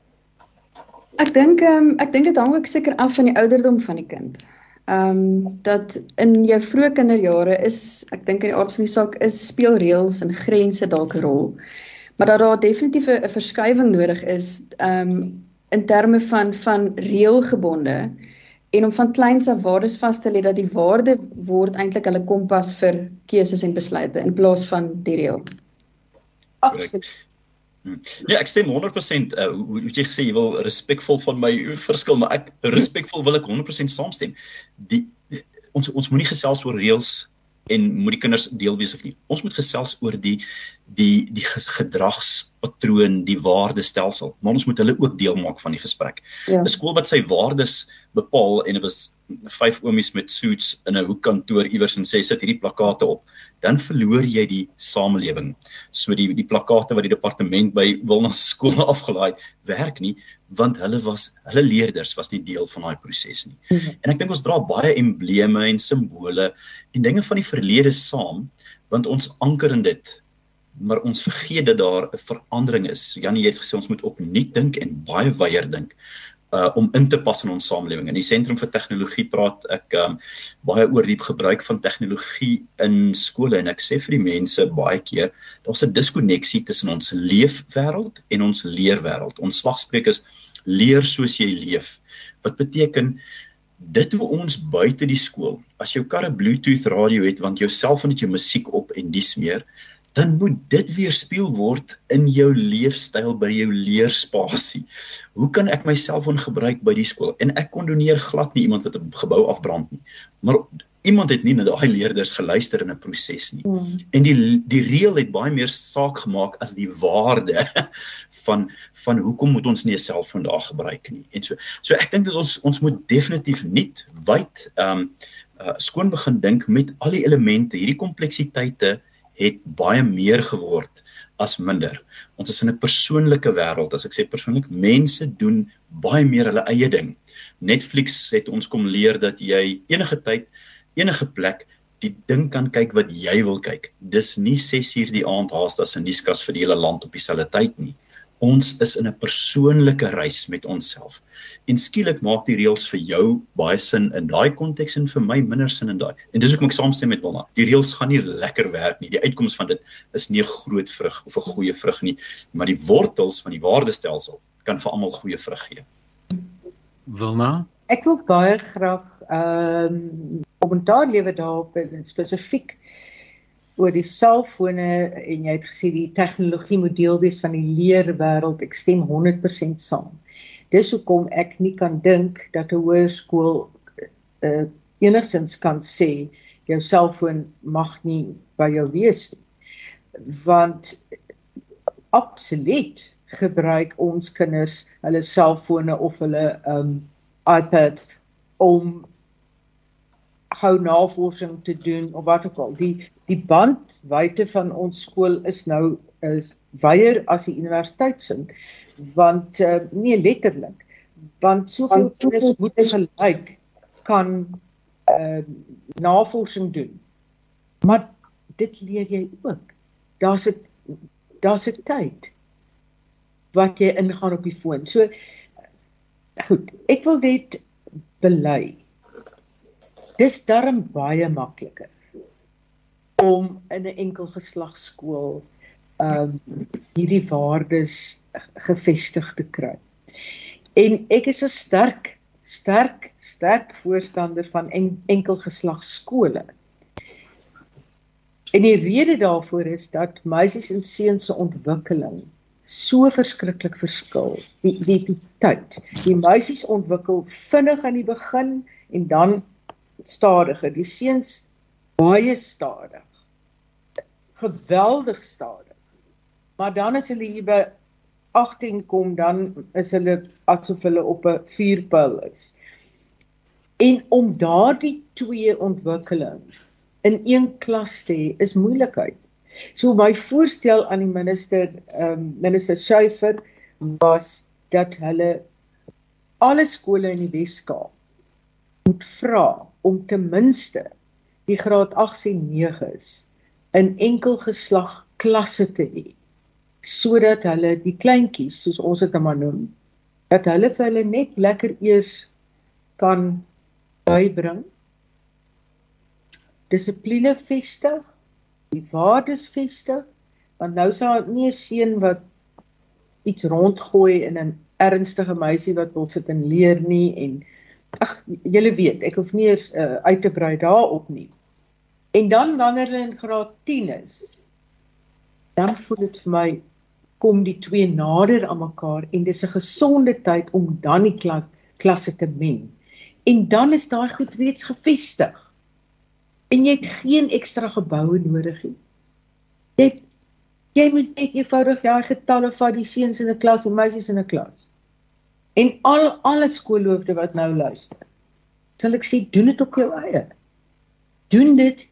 Ek dink um, ek dink dit hang ook seker af van die ouderdom van die kind. Ehm um, dat in jou vroeë kinderjare is ek dink in die aard van die saak is speelreëls en grense dalk 'n rol. Maar dat daar definitief 'n verskuiwing nodig is ehm um, in terme van van reëlgebonde en om van kleins af waardes vas te lê dat die waarde word eintlik hulle kompas vir keuses en besluite in plaas van die reël. Absoluut. Hmm. Ja, ek stem 100% uh, hoe hoe jy gesê jy wil respekvol van my verskil, maar ek respekvol wil ek 100% saamstem. Die, die ons ons moenie gesels oor reëls en moet die kinders deel wees of nie. Ons moet gesels oor die die die gedragspatroon, die waardestelsel, maar ons moet hulle ook deel maak van die gesprek. Ja. 'n Skool wat sy waardes bepaal en dit was vyf oomies met suits in 'n hoekkantoor iewers en sê sit hierdie plakate op, dan verloor jy die samelewing. So die die plakate wat die departement by Wilna [LAUGHS] skole afgelaai het, werk nie want hulle was hulle leerders was nie deel van daai proses nie. Mm -hmm. En ek dink ons dra baie embleme en simbole en dinge van die verlede saam want ons anker in dit maar ons vergeet dat daar 'n verandering is. Janie het gesê ons moet opnuut dink en baie wyer dink uh om in te pas in ons samelewing. In die sentrum vir tegnologie praat ek um baie oor die gebruik van tegnologie in skole en ek sê vir die mense baie keer daar's 'n diskonneksie tussen ons leefwêreld en ons leerwêreld. Ons slagspreuk is leer soos jy leef. Wat beteken dit hoe ons buite die skool as jou karre bluetooth radio het want jou selfoon het jou musiek op en dis meer dan moet dit weerspieël word in jou leefstyl by jou leerspasie. Hoe kan ek my selfoon gebruik by die skool? En ek kondoneer glad nie iemand wat 'n gebou afbrand nie. Maar iemand het nie na daai leerders geluister in 'n proses nie. Mm. En die die reël het baie meer saak gemaak as die waarde [LAUGHS] van van hoekom moet ons nie 'n selfoon daar gebruik nie. En so so ek dink dat ons ons moet definitief nuut wyd ehm um, uh, skoon begin dink met al die elemente, hierdie kompleksiteite het baie meer geword as minder. Ons is in 'n persoonlike wêreld. As ek sê persoonlik, mense doen baie meer hulle eie ding. Netflix het ons kom leer dat jy enige tyd, enige plek die ding kan kyk wat jy wil kyk. Dis nie 6 uur die aand haas as 'n nuuskas vir die hele land op dieselfde tyd nie ons is in 'n persoonlike reis met onsself. En skielik maak die reëls vir jou baie sin in daai konteks en vir my minder sin in daai. En dis hoekom ek saamstem met Wilna. Die reëls gaan nie lekker werk nie. Die uitkoms van dit is nie 'n groot vrug of 'n goeie vrug nie, maar die wortels van die waardestelsel kan vir almal goeie vrug gee. Wilna? Ek wil baie graag ehm um, kommentaar lewer daarop en spesifiek oor die selfone en jy het gesê die tegnologie moet deel wees van die leerwêreld. Ek stem 100% saam. Dis hoekom ek nie kan dink dat 'n hoërskool uh, enigsins kan sê jou selfoon mag nie by jou wees nie. Want absoluut gebruik ons kinders hulle selfone of hulle um iPad om hou navorsing te doen of wat ook al. Die die bandwydte van ons skool is nou is wyer as die universiteit se want uh, nie letterlik want soveel kinders moet gelyk kan uh, navorsing doen. Maar dit leer jy ook. Daar's 'n daar's 'n tyd wat jy ingaan op die foon. So goed ek wil dit bely dis darm baie makliker om in 'n enkel geslagskool ehm um, hierdie waardes gevestig te kry. En ek is 'n sterk sterk sterk voorstander van en, enkel geslagskole. En die rede daarvoor is dat meisies en seuns se ontwikkeling so verskriklik verskil. Die die, die tyd. Die meisies ontwikkel vinnig aan die begin en dan stadiger. Die seuns baie stadig. Geweldig stadig. Maar dan as hulle hier by 18 kom, dan is hulle asof hulle op 'n vuurpyl is. En om daardie twee ontwikkelings in een klas te hê is moeilikheid. So my voorstel aan die minister, ehm um, minister Schuyfer was dat hulle alle skole in die Weskaap moet vra om ten minste die graad 8 en 9s in enkel geslag klasse te hê sodat hulle die kleintjies soos ons dit nou maar noem dat hulle vir hulle net lekker eers kan bybring. Dissipline vestig die waardes vestig want nou sal nie 'n seun wat iets rondgooi in 'n ernstige meisie wat wil sit en leer nie en ag julle weet ek hoef nie eens uh, uit te brei daarop nie en dan wanneer hulle in graad 10 is dan voel dit vir my kom die twee nader aan mekaar en dis 'n gesonde tyd om dan die klas, klasse te meng en dan is daai goed reeds gefestig en jy het geen ekstra geboue nodig nie. Dit jy moet net eenvoudig daai getalle van die seuns in 'n klas en meisies in 'n klas. En al al die skoolhoofde wat nou luister. Sal ek sê doen dit op jou eie. Doen dit.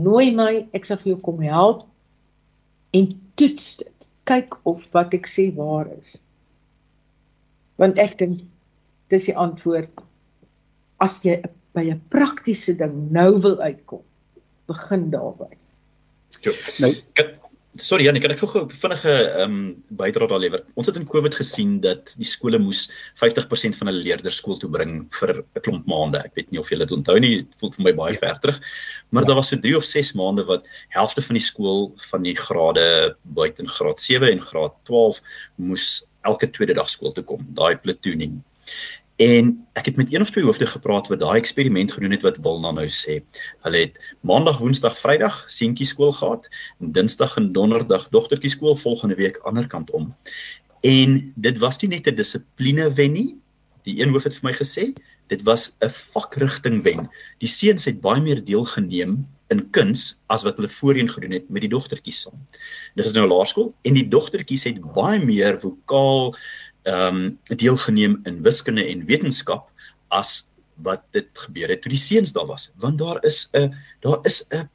Nooi my, ek sal vir jou kom help en toets dit. Kyk of wat ek sê waar is. Want ek dink dis die antwoord. As jy by 'n praktiese ding nou wil uitkom, begin daarby. Nou, sorry Janie, kan ek gou 'n vinnige ehm um, bydrae daar lewer? Ons het in Covid gesien dat die skole moes 50% van hulle leerders skool toe bring vir 'n klomp maande. Ek weet nie of julle dit onthou nie, dit voel vir my baie ver terug. Maar ja. daar was so 3 of 6 maande wat helfte van die skool van die grade buite in graad 7 en graad 12 moes elke tweede dag skool toe kom, daai platooning. En ek het met een of twee hoofde gepraat wat daai eksperiment gedoen het wat Wilna nou sê. Hulle het Maandag, Woensdag, Vrydag seentjie skool gehad en Dinsdag en Donderdag dogtertjie skool volgende week ander kant om. En dit was nie net 'n dissipline wen nie. Die een hoof het vir my gesê, dit was 'n vakrigting wen. Die seuns het baie meer deelgeneem in kuns as wat hulle voorheen gedoen het met die dogtertjies saam. Dit is nou laerskool en die dogtertjies het baie meer vokaal ehm um, deelgeneem in wiskunde en wetenskap as wat dit gebeur het toe die seuns daar was. Want daar is 'n daar is 'n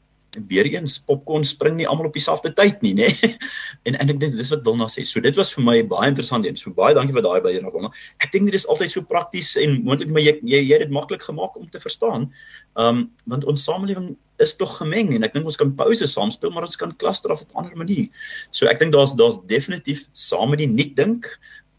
weer eens popcorn spring nie almal op dieselfde tyd nie nê? [LAUGHS] En en ek dink dis wat Wilna sê. So dit was vir my baie interessant en so baie dankie vir daai baie Wilna. Ek dink dit is altyd so prakties en moontlik maar jy jy, jy het dit maklik gemaak om te verstaan. Um want ons samelewing is tog gemeng en ek dink ons kan pouse saam speel maar ons kan klastraf op 'n ander manier. So ek dink daar's daar's definitief saam met die nuut dink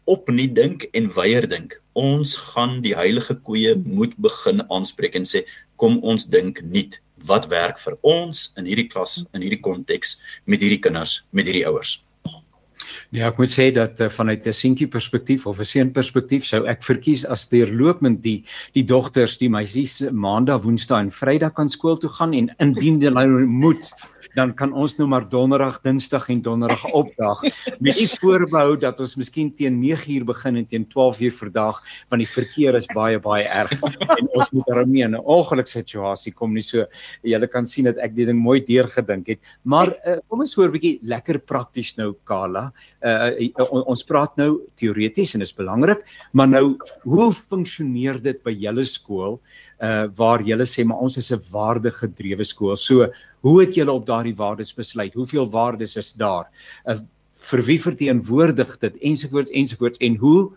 opnuut dink en weier dink. Ons gaan die heilige koeie moet begin aanspreek en sê kom ons dink nuut wat werk vir ons in hierdie klas in hierdie konteks met hierdie kinders met hierdie ouers. Ja, ek moet sê dat uh, vanuit 'n seentjie perspektief of 'n seun perspektief sou ek verkies as deurlopend die die dogters, die meisies maandag, woensdae en vrydag kan skool toe gaan en indien hulle moet dan kan ons nou maar donderdag, dinsdag en donderdag [LAUGHS] opdag met die voorbehou dat ons miskien teen 9uur begin en teen 12uur verdag want die verkeer is baie baie erg. [LAUGHS] En ons moet daarmee in 'n ongeluk situasie kom nie. So julle kan sien dat ek die ding mooi deurgedink het. Maar uh, kom ons hoor 'n bietjie lekker prakties nou Kala. Uh, uh, ons praat nou teoreties en dit is belangrik maar nou hoe funksioneer dit by julle skool? Uh, waar julle sê maar ons is 'n waardegedrewe skool. So Hoe het julle op daardie waardes besluit? Hoeveel waardes is daar? Uh, vir wie verteenwoordig dit ensovoorts ensovoorts en hoe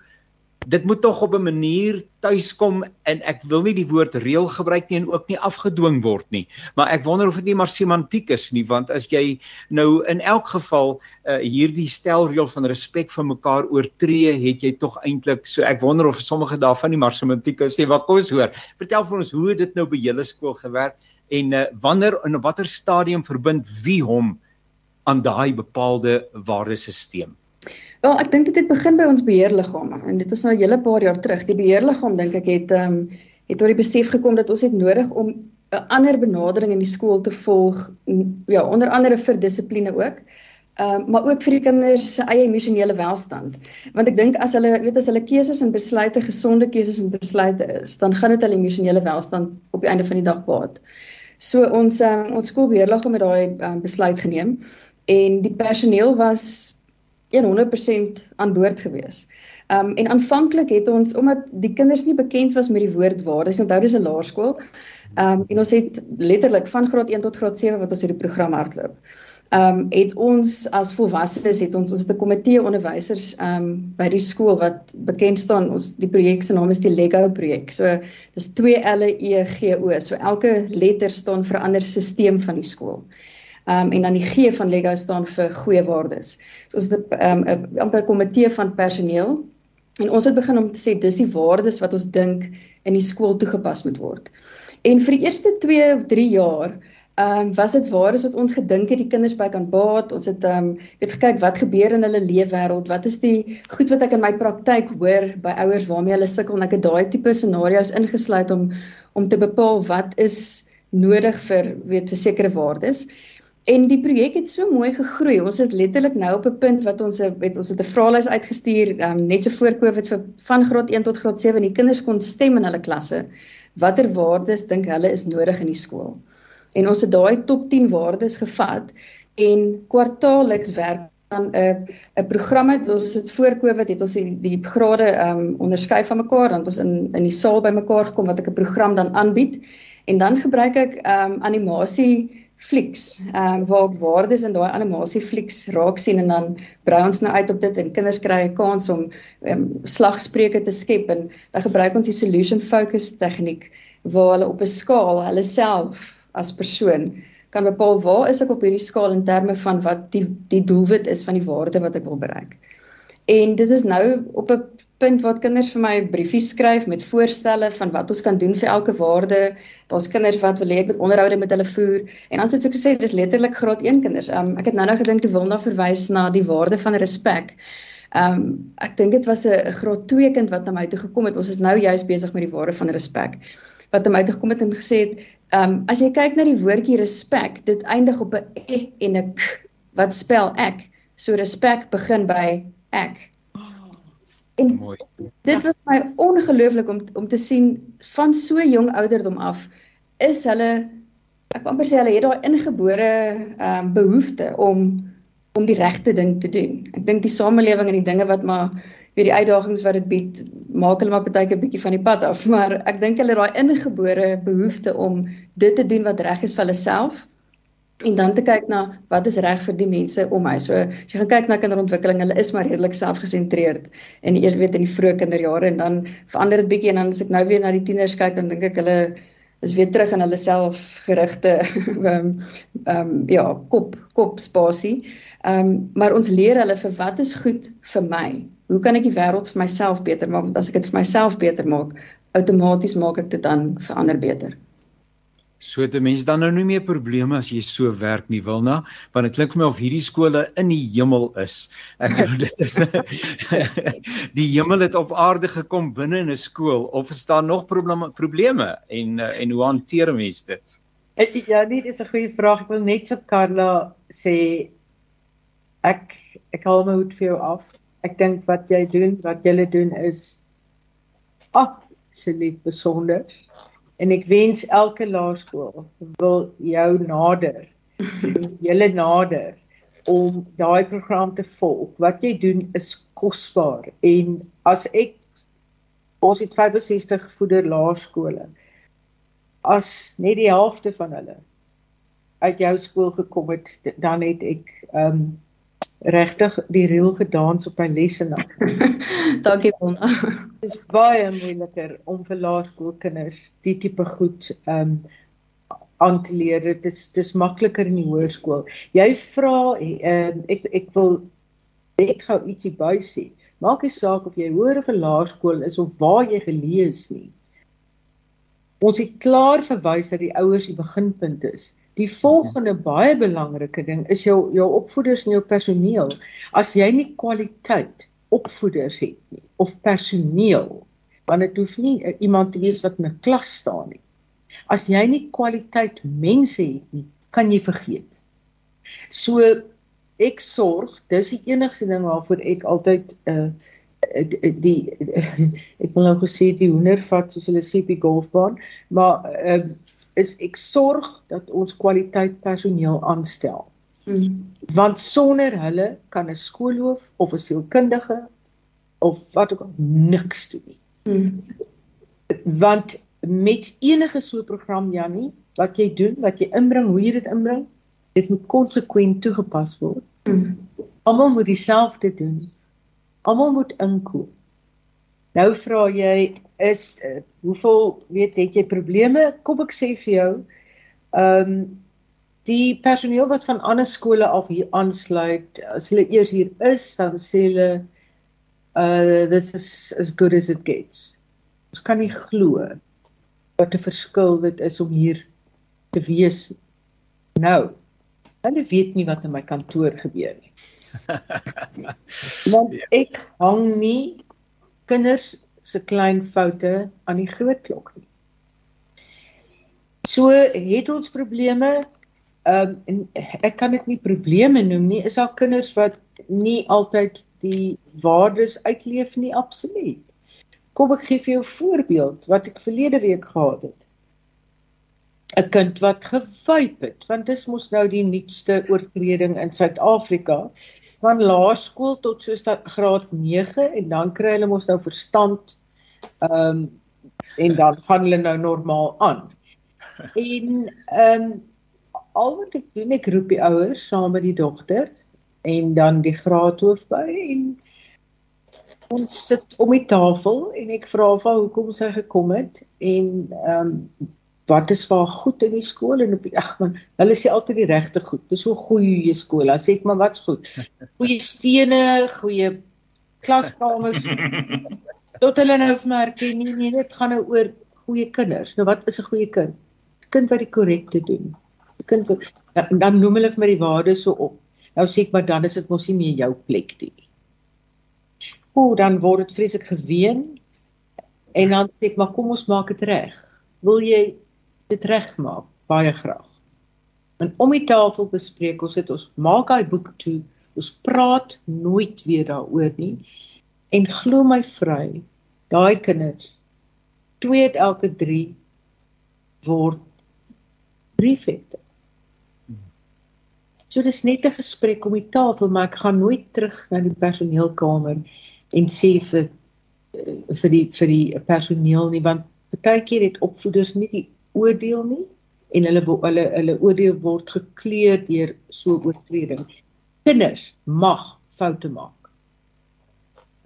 dit moet tog op 'n manier tuiskom en ek wil nie die woord reël gebruik nie en ook nie afgedwing word nie. Maar ek wonder of dit nie maar semantiek is nie want as jy nou in elk geval uh, hierdie stelreël van respek vir mekaar oortree het jy tog eintlik so ek wonder of sommige daarvan nie maar semantiek is nie. Wat kom ons hoor. Vertel vir ons hoe dit nou by julle skool gewerk en uh, wanneer en op watter stadium verbind wie hom aan daai bepaalde waardesisteem? Wel, ek dink dit het begin by ons beheerliggame en dit is nou 'n hele paar jaar terug. Die beheerliggaam dink ek het ehm um, het tot die besef gekom dat ons het nodig om 'n ander benadering in die skool te volg ja, onder andere vir dissipline ook. Ehm uh, maar ook vir die kinders se eie emosionele welstand. Want ek dink as hulle weet as hulle keuses en besluite gesonde keuses en besluite is, dan gaan dit hulle emosionele welstand op die einde van die dag baat. So ons um, ons skoolbeheerlig het daai um, besluit geneem en die personeel was 100% aan boord gewees. Um en aanvanklik het ons omdat die kinders nie bekend was met die woord waardes, onthou dis 'n laerskool. Um en ons het letterlik van graad 1 tot graad 7 wat ons hierdie program hardloop ehm um, het ons as volwassenes het ons ons het 'n komitee onderwysers ehm um, by die skool wat bekend staan ons die projek se naam is die Lego projek. So dis 2 L E G O. So elke letter staan vir 'n ander stelsel van die skool. Um, en dan die G van Lego staan vir goeie waardes. So ons het um, 'n amper komitee van personeel en ons het begin om te sê dis die waardes wat ons dink in die skool toegepas moet word. En vir die eerste 2 of 3 jaar Ehm um, was dit waar is wat ons gedink het die kinders by kan baat. Ons het ehm um, weet gekyk wat gebeur in hulle leefwêreld. Wat is die goed wat ek in my praktyk hoor by ouers waarmee hulle sukkel en ek het daai tipe scenario's ingesluit om om te bepaal wat is nodig vir weet vir sekere waardes. En die projek het so mooi gegroei. Ons het letterlik nou op 'n punt wat ons het ons het 'n vraelys uitgestuur um, net so voor Covid vir van graad 1 tot graad 7 en die kinders kon stem in hulle klasse. Watter waardes dink hulle is nodig in die skool? en ons het daai top 10 waardes gevat en kwartaalliks werk aan 'n 'n program het ons het voor Covid het ons die, die grade um onderskei van mekaar dan ons in in die saal bymekaar gekom wat ek 'n program dan aanbied en dan gebruik ek um animasie flieks um waar ek waardes in daai animasie flieks raak sien en dan brei ons nou uit op dit en kinders kry 'n kans om um, slagspreuke te skep en dan gebruik ons die solution focus tegniek waar hulle op 'n skaal hulle self as persoon kan bepaal waar is ek op hierdie skaal in terme van wat die die doelwit is van die waarde wat ek wil bereik. En dit is nou op 'n punt waar kinders vir my briefies skryf met voorstelle van wat ons kan doen vir elke waarde. Daar's kinders wat wil hê ek moet onderhoude met hulle voer en dan sê ek sê dis letterlik graad 1 kinders. Um, ek het nou nou gedink jy wil na verwys na die waarde van respek. Um ek dink dit was 'n graad 2 kind wat na my toe gekom het. Ons is nou juis besig met die waarde van respek. Wat na my toe gekom het en gesê het Ehm um, as jy kyk na die woordjie respek, dit eindig op 'n e en 'n k wat spel ek. So respek begin by ek. En mooi. Dit was my ongelooflik om om te sien van so jong ouderdom af is hulle ek wil amper sê hulle het daai ingebore ehm um, behoefte om om die regte ding te doen. Ek dink die samelewing en die dinge wat maar vir die uitdagings wat dit bied, maak hulle maar baie keer bietjie van die pad af, [LAUGHS] maar ek dink hulle het daai ingebore behoefte om dit te doen wat reg is vir hulle self en dan te kyk na wat is reg vir die mense om my. So as jy gaan kyk na kinderontwikkeling, hulle is maar redelik selfgesentreerd en eers weet in die vroeë kinderjare en dan verander dit bietjie en dan as ek nou weer na die tieners kyk, dan dink ek hulle is weer terug in hulle selfgerigte [LAUGHS] ehm ehm ja, kop kop spasie. Ehm um, maar ons leer hulle vir wat is goed vir my hoe kan ek die wêreld vir myself beter maak? Want as ek dit vir myself beter maak, outomaties maak ek dit dan vir ander beter. So dit mense dan nou nie meer probleme as jy so werk nie wil na, want dit klink vir my of hierdie skole in die hemel is. Ek bedoel [LAUGHS] dit is [LAUGHS] die hemel het op aarde gekom binne in 'n skool of is daar nog probleme probleme en en hoe hanteer mense dit? Eh, ja, nee, dit is 'n goeie vraag. Ek wil net vir Karla sê ek ek haal my hoed vir jou af ek dink wat jy doen, wat julle doen is absoluut besonder. En ek wens elke laerskool wil jou nader, julle nader om daai program te volg. Wat jy doen is kosbaar en as ek ons het 65 voeder laerskole as net die helfte van hulle uit jou skool gekom het dan het ek ehm um, regtig die reël gedans op my lesse [LAUGHS] na. Dankie Mona. [LAUGHS] Dit is baie moeiliker om vir laerskoolkinders die tipe goed ehm um, aan te leer. Dit is dis makliker in die hoërskool. Jy vra ehm um, ek ek wil net gou ietsie by sê. Maak nie saak of jy hoër of laerskool is of waar jy gelees nie. Ons het klaar verwys dat die ouers die beginpunt is. Die volgende baie belangrike ding is jou jou opvoeders en jou personeel. As jy nie kwaliteit opvoeders het nie of personeel, want dit hoef nie iemand te wees wat in 'n klas staan nie. As jy nie kwaliteit mense het nie, kan jy vergeet. So ek sorg, dis die enigste ding waarvoor ek altyd uh die [LAUGHS] ek wil nou gesê die hoender vat soos hulle sê op die golfbaan, maar is ek sorg dat ons kwaliteit personeel aanstel. Mm. Want sonder hulle kan 'n skoolhoof of 'n sielkundige of wat ook al niks doen nie. Mm. Want met enige so 'n program Jannie, wat jy doen, wat jy inbring, hoe jy dit inbring, dit moet konsekwent toegepas word. Mm. Almal moet dieselfde doen. Almal moet inkoop. Nou vra jy is uh, hoeveel weet het jy probleme? Kom ek sê vir jou, ehm um, die personeel wat van ander skole af hier aansluit, as hulle eers hier is, dan sê hulle uh this is as good as it gets. Ons kan nie glo wat 'n verskil dit is om hier te wees nou. Hulle weet nie wat in my kantoor gebeur nie. [LAUGHS] Want ek hang nie kinders se klein foute aan die groot klok nie. So het ons probleme. Ehm um, ek kan dit nie probleme noem nie. Is daar kinders wat nie altyd die waardes uitleef nie absoluut. Kom ek gee vir jou 'n voorbeeld wat ek verlede week gehad het. 'n Kind wat gewyp het, want dis mos nou die nuutste oortreding in Suid-Afrika van laerskool tot soos dat graad 9 en dan kry hulle mos nou verstand ehm um, en dan gaan hulle nou normaal aan. En ehm um, al wat ek doen ek roep die ouers saam met die dogter en dan die graadhoof by en ons sit om die tafel en ek vra vir hoekom sy gekom het en ehm um, wat is vir goed in die skool en op ag man hulle sê altyd die regte goed. Dis so goeie skool dan sê ek maar wat's goed. Goeie stene goeie klaskamers. [LAUGHS] Tot hulle nou merk nee nee dit gaan nou oor goeie kinders. Nou wat is 'n goeie kind? Kind wat die korrekte doen. Kind wat, dan, dan noem hulle vir my die waardes so op. Nou sê ek maar dan is dit mos nie meer jou plek nie. O dan word dit vreeslik geween. En dan sê ek maar kom ons maak dit reg. Wil jy dit regmaak baie graag. En om die tafel bespreek ons dit ons maak daai boek toe. Ons praat nooit weer daaroor nie. En glo my vry, daai kinders twee uit elke 3 word prefekte. So dis net 'n gesprek om die tafel, maar ek gaan nooit terug na die personeelkamer en sê vir eh, vir die vir die personeel nie want baie keer het opvoeders nie die oordeel nie en hulle hulle hulle oordeel word gekleur deur so oortreding. Kinders mag foute maak.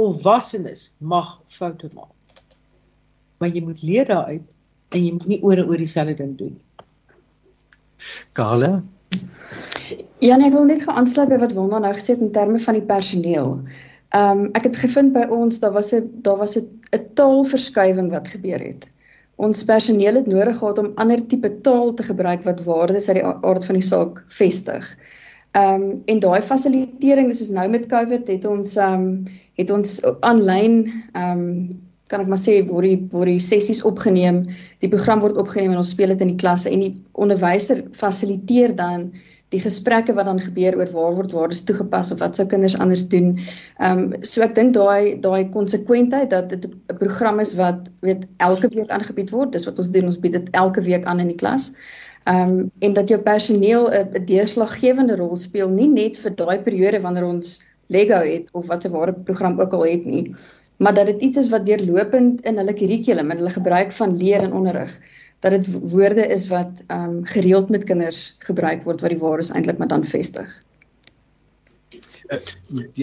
Volwassenes mag foute maak. Maar jy moet leer daaruit en jy moet nie oor en oor dieselfde ding doen nie. Kale? Ja, nee, ek wil net geaansluit by wat Wonda nou gesê het in terme van die personeel. Ehm um, ek het gevind by ons daar was 'n daar was 'n taalverskywing wat gebeur het ons personeel het nodig gehad om ander tipe taal te gebruik wat waardes uit die aard van die saak vestig. Ehm um, en daai fasilitering, dis soos nou met COVID het ons ehm um, het ons aanlyn ehm um, kan ek maar sê word die word die sessies opgeneem. Die program word opgeneem en ons speel dit in die klasse en die onderwyser fasiliteer dan die gesprekke wat dan gebeur oor waar word waardes toegepas of wat sou kinders anders doen. Ehm um, so ek dink daai daai konsekwentheid dat dit 'n program is wat weet elke week aangebied word. Dis wat ons doen. Ons bied dit elke week aan in die klas. Ehm um, en dat jou personeel 'n deurslaggewende rol speel nie net vir daai periode wanneer ons Lego het of wat se ware program ook al het nie, maar dat dit iets is wat deurlopend in hulle kurrikulum en hulle gebruik van leer en onderrig dat dit woorde is wat ehm um, gereeld met kinders gebruik word wat die waardes eintlik maar dan vestig. Uh,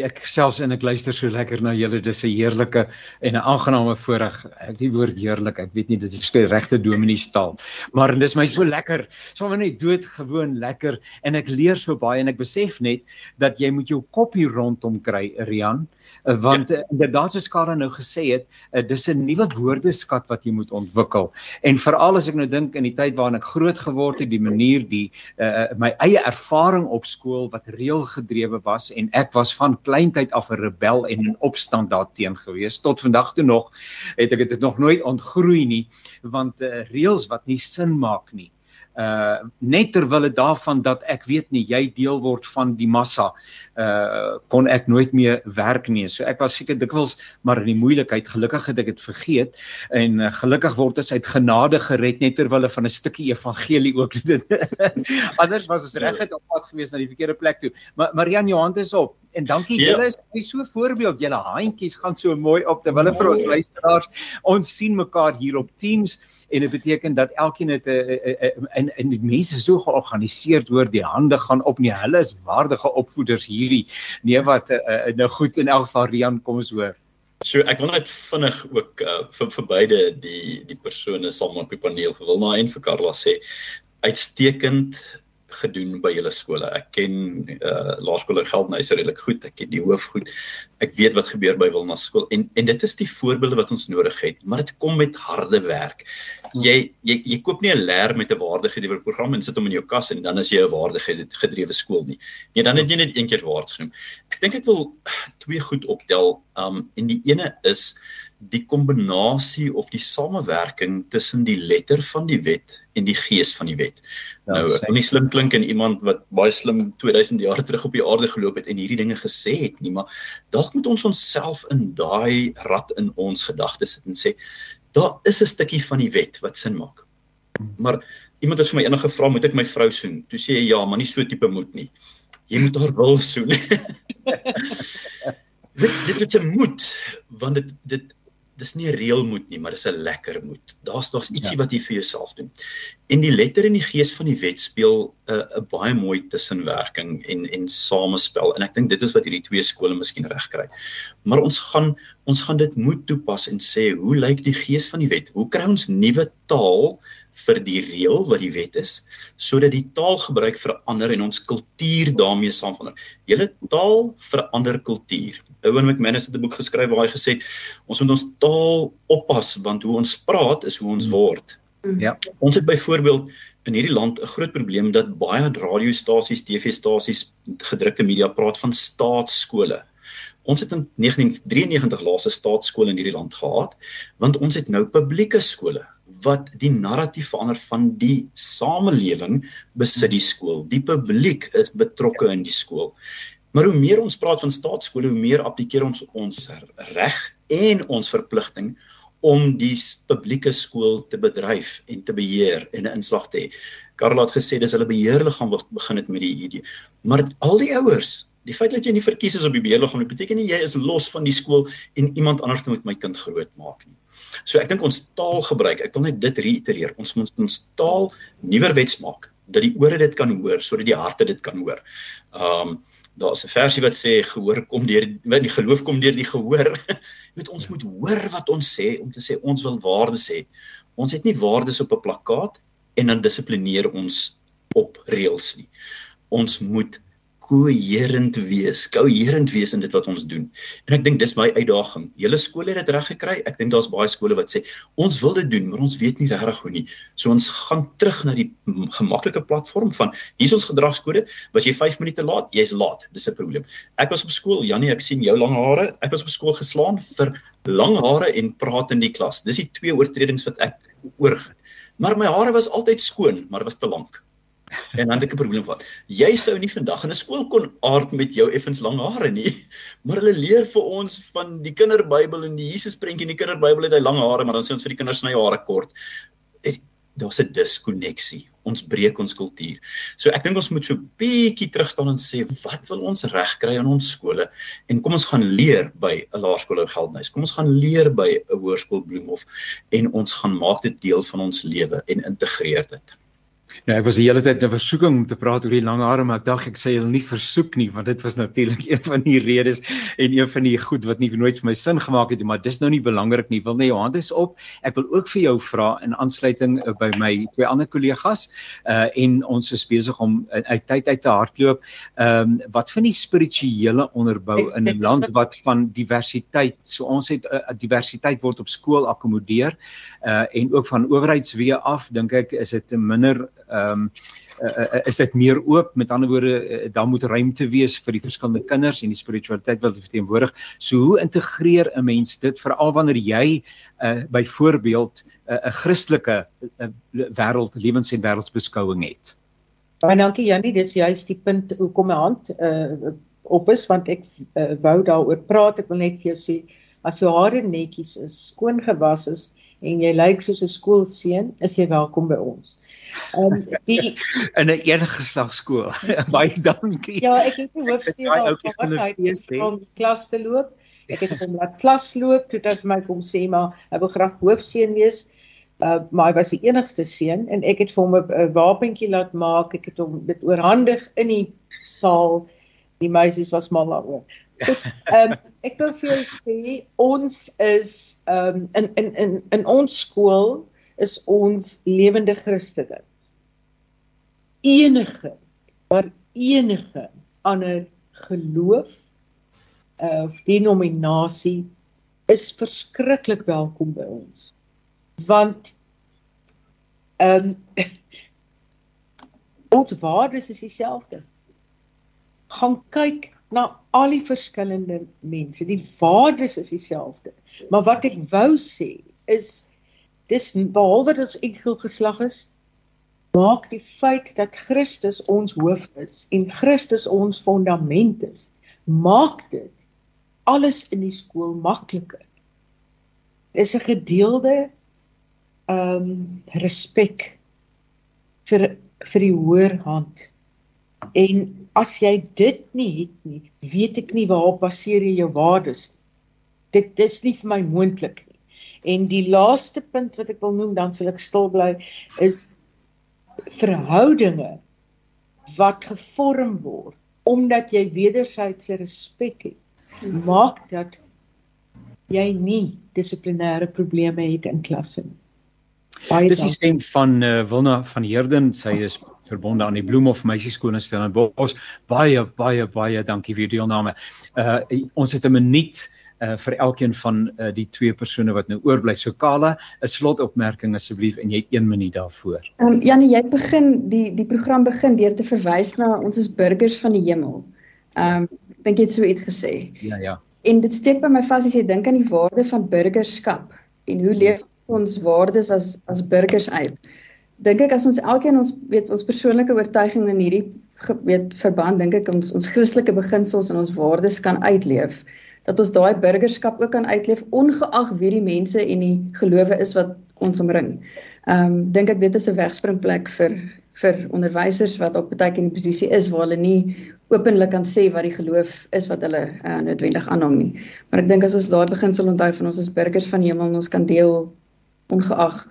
ek selfs en ek luister so lekker na julle dis 'n heerlike en 'n aangename voorreg ek die woord heerlik ek weet nie dit is die regte dominee-taal maar dis my so lekker sommer net doodgewoon lekker en ek leer so baie en ek besef net dat jy moet jou kop hier rondom kry Rian Eh, want ja. inderdaad soos Karla nou gesê het, dis 'n nuwe woordeskat wat jy moet ontwikkel. En veral as ek nou dink in die tyd waarin ek groot geword het, die manier die uh, my eie ervaring op skool wat reëlgedrewe was en ek was van kleintyd af 'n rebel en 'n opstand daarteen gewees. Tot vandag toe nog het ek dit nog nooit ontgroei nie want uh, reëls wat nie sin maak nie uh net terwyl dit daarvan dat ek weet nie jy deel word van die massa uh kon ek nooit meer werk nie. So ek was seker dikwels maar in die moeilikheid. Gelukkig het ek dit vergeet en uh, gelukkig word ons uit genade gered net terwyl hulle van 'n stukkie evangelie ook [LAUGHS] dit. Anders was ons regtig op pad gewees na die verkeerde plek toe. Maar Marian Johan is op en dankie ja. julle is so 'n voorbeeld. Julle handjies gaan so mooi op terwyl hulle vir ons luisteraars ons sien mekaar hier op Teams en dit beteken dat elkeen het 'n in in die mense so georganiseerd hoor die hande gaan op nie. Hulle is waardige opvoeders hierdie. Nee wat uh, nou goed in elk geval Rian kom ons hoor. So ek wil net vinnig ook uh, vir vir beide die die persone saam op die paneel vir Wilna en vir Karla sê uitstekend gedoen by julle skole. Ek ken uh laerskole Geldenhuys redelik goed. Ek ken die hoof goed. Ek weet wat gebeur by Wilna skool en en dit is die voorbeelde wat ons nodig het, maar dit kom met harde werk. Jy jy jy koop nie 'n leer met 'n waardegedrewe program en sit hom in jou kas en dan is jy 'n waardegedrewe skool nie. Nee, dan het jy net een keer waards genoem. Ek dink ek wil twee goed optel. Um en die ene is die kombinasie of die samewerking tussen die letter van die wet en die gees van die wet. Ja, nou, ek wil nie slim klink en iemand wat baie slim 2000 jaar terug op die aarde geloop het en hierdie dinge gesê het nie, maar dalk moet ons onsself in daai rad in ons gedagtes sit en sê daar is 'n stukkie van die wet wat sin maak. Maar iemand het vir my eendag gevra, moet ek my vrou soen? Toe sê hy ja, maar nie so tipe moet nie. Jy moet haar wil soen. [LAUGHS] dit dit is 'n moed want dit dit dis nie 'n reël moet nie, maar dis 'n lekker moet. Daar's daar's ietsie ja. wat jy vir jouself doen. En die letter en die gees van die wet speel 'n uh, 'n baie mooi tussenwerking en en samespel en ek dink dit is wat hierdie twee skole miskien regkry. Maar ons gaan ons gaan dit moet toepas en sê hoe lyk die gees van die wet? Hoe kry ons nuwe taal vir die reël wat die wet is sodat die taalgebruik verander en ons kultuur daarmee saam verander. Julle taal verander kultuur. Owen McManus het 'n boek geskryf waar hy gesê het ons moet ons taal oppas want hoe ons praat is hoe ons hmm. word. Hmm. Ja. Ons het byvoorbeeld in hierdie land 'n groot probleem dat baie radiostasies, TV-stasies, gedrukte media praat van staatsskole. Ons het in 1993 laaste staatsskole in hierdie land gehad want ons het nou publieke skole wat die narratief verander van die samelewing besit die skool. Die publiek is betrokke in die skool. Maar hoe meer ons praat van staatskole, hoe meer applikeer ons ons reg en ons verpligting om die publieke skool te bedryf en te beheer en 'n inslag te hê. Karel het gesê dis hulle beheerliggaam wat begin het met die idee. Maar al die ouers, die feit dat jy nie verkies is op die beheerliggaam, beteken nie jy is los van die skool en iemand anders moet my kind groot maak nie. So ek dink ons taalgebruik, ek wil net dit reitereer, ons moet ons taal nuwerwets maak dat die ore dit kan hoor sodat die harte dit kan hoor. Um daar's 'n versie wat sê gehoor kom deur wat die geloof kom deur die gehoor. [LAUGHS] Jy weet ons moet hoor wat ons sê om te sê ons wil waardes hê. Ons het nie waardes op 'n plakkaat en dan dissiplineer ons op reëls nie. Ons moet koherent wees, koherent wees in dit wat ons doen. En ek dink dis my uitdaging. Julle skole het dit reg gekry. Ek dink daar's baie skole wat sê ons wil dit doen, maar ons weet nie regtig hoe nie. So ons gaan terug na die gemaklike platform van hier's ons gedragskode. Was jy 5 minute laat, jy's laat. Dis 'n probleem. Ek was op skool, Janie, ek sien jou lang hare. Ek was op skool geslaan vir lang hare en praat in die klas. Dis die twee oortredings wat ek oor. Maar my hare was altyd skoon, maar was te lank en dan het ek 'n probleem gehad. Jy sou nie vandag in 'n skool kon aard met jou effens lang hare nie. [LAUGHS] Maar hulle leer vir ons van die kinderbybel en die Jesus prentjie in die kinderbybel het hy lang hare, maar dan sê ons vir die kinders sny hare kort. Daar's 'n diskonneksie. Ons breek ons kultuur. So ek dink ons moet so bietjie terug staan en sê wat wil ons regkry in ons skole en kom ons gaan leer by 'n laerskool in Geldenhuys. Kom ons gaan leer by 'n hoërskool Bloemhof en ons gaan maak dit deel van ons lewe en integreer dit. Ja, ek was die hele tyd 'n versoeking om te praat oor die lang hare, maar ek dink ek sê hulle nie versoek nie, want dit was natuurlik [LAUGHS] een van die redes en een van die goed wat nie nooit vir my sin gemaak het nie, maar dis nou nie belangrik nie. Wil net jou hand is op. Ek wil ook vir jou vra in aansluiting uh, by my twee ander kollegas, uh en ons is besig om uh, uit tyd uit te hardloop. Ehm um, wat van die spirituele onderbou in 'n land wat van diversiteit, so ons het uh, diversiteit word op skool akkommodeer uh en ook van owerheidsweë af, dink ek is dit minder ehm um, uh, is dit meer oop? Met ander woorde uh, daar moet ruimte wees vir die verskillende kinders en die spiritualiteit wat verteenwoordig. So hoe integreer 'n mens dit veral wanneer jy uh, byvoorbeeld 'n uh, Christelike uh, wêreld lewens en wêreldsbeskouing het? Baie dankie Jannie dis juist die punt hoekom my hand uh, op is want ek uh, wou daaroor praat. Ek wil net vir jou sê as jou hare netjies is skoon gewas is en jy lyk soos 'n skoolseun, is jy welkom by ons. Ehm um, die [LAUGHS] in 'n een geslagskool. [LAUGHS] Baie dankie. Ja, ek het hoofseun al gehad om klas te loop. Ek het hom laat klas loop toe dat my kom sê maar hy wil graag hoofseun wees. Uh, maar hy was die enigste seun en ek het vir hom 'n wapentjie laat maak. Ek het hom dit oorhandig in die saal. Die meisies was mal daaroor. Ehm um, ek wil vir jou sê ons is ehm um, in in in in ons skool is ons lewende Christene. Enige maar enige ander geloof uh, of denominasie is verskriklik welkom by ons. Want ehm um, [LAUGHS] ons waardes is dieselfde. Gaan kyk na al die verskillende mense. Die waardes is dieselfde. Maar wat ek wou sê is dis behalwe dat ons enkel geslag is, maak die feit dat Christus ons hoof is en Christus ons fondament is, maak dit alles in die skool makliker. Is 'n gedeelde ehm um, respek vir vir die hoër hand. En as jy dit nie het nie, weet ek nie waarop baseer jy jou waardes nie. Dit dis nie vir my moontlik nie. En die laaste punt wat ek wil noem, dan sal ek stil bly, is verhoudinge wat gevorm word omdat jy wederwysige respek het. Maak dat jy nie dissiplinêre probleme het in klasse nie. Dis die stem van uh, Wilna van Heerden, sy is verbonde aan die Bloemhof Meisieskool in Stellenbosch. Baie baie baie dankie vir die deelname. Uh ons het 'n minuut uh vir elkeen van uh, die twee persone wat nou oorbly. So Kala, 'n slotopmerking asseblief en jy het 1 minuut daarvoor. Ehm um, Janie, jy begin die die program begin deur te verwys na ons is burgers van die hemel. Ehm um, dink jy het so iets gesê? Ja, ja. En dit steek by my vas as jy dink aan die waarde van burgerskap en hoe leef ons waardes as as burgers uit dink ek as ons elkeen ons weet ons persoonlike oortuiging in hierdie weet verband dink ek ons ons Christelike beginsels en ons waardes kan uitleef dat ons daai burgerskap ook kan uitleef ongeag wie die mense en die gelowe is wat ons omring. Ehm um, dink ek dit is 'n wegspringplek vir vir onderwysers wat ook baie keer in 'n posisie is waar hulle nie openlik kan sê wat die geloof is wat hulle uh, noodwendig aanhang nie. Maar ek dink as ons daai beginsel onthou van ons as burgers van die hemel, ons kan deel ongeag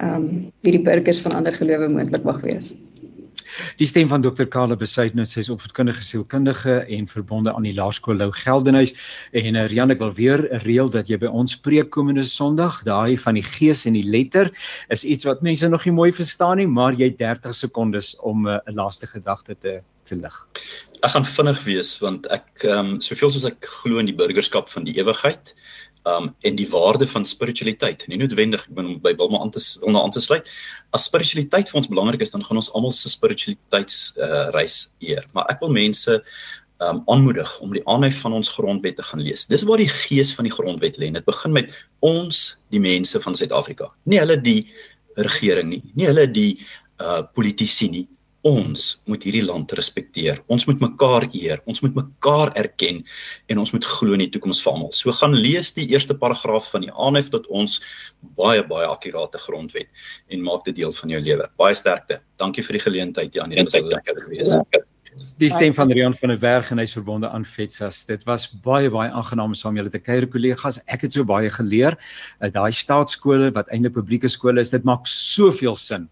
ehm um, wie die burgers van ander gelowe moontlik mag wees. Die stem van Dr. Karla Besuitnout, sy is opvoedkundige sielkundige en verbonde aan die Laerskool Lou Geldenhuys en uh, Rian ek wil weer reël dat jy by ons preek komende Sondag, daai van die gees en die letter is iets wat mense nog nie mooi verstaan nie, maar jy 30 sekondes om eh, 'n uh, laaste gedagte te te lig. Ek gaan vinnig wees want ek ehm um, soveel soos ek glo in die burgerskap van die ewigheid um en die waarde van spiritualiteit. Nie noodwendig ek bedoel by Wilma aan te wil na aan te sluit. As spiritualiteit vir ons belangrik is, dan gaan ons almal se spiritualiteits uh reis eer. Maar ek wil mense um aanmoedig om die aanhef van ons grondwet te gaan lees. Dis waar die gees van die grondwet lê. Dit begin met ons, die mense van Suid-Afrika. Nie hulle die regering nie, nie hulle die uh politici nie, ons moet hierdie land respekteer. Ons moet mekaar eer. Ons moet mekaar erken en ons moet glo in die toekoms vir almal. So gaan lees die eerste paragraaf van die aanhef tot ons baie baie akkurate grondwet en maak dit deel van jou lewe. Baie sterkte. Dankie vir die geleentheid Janie. Dit was lekker geweest. Ja. Die stem van Rian van der Berg en hy's verbonde aan Vetsas. Dit was baie baie aangenaam saam julle te kuier kollegas. Ek het so baie geleer. Uh, Daai staatskole wat eintlik publieke skole is, dit maak soveel sin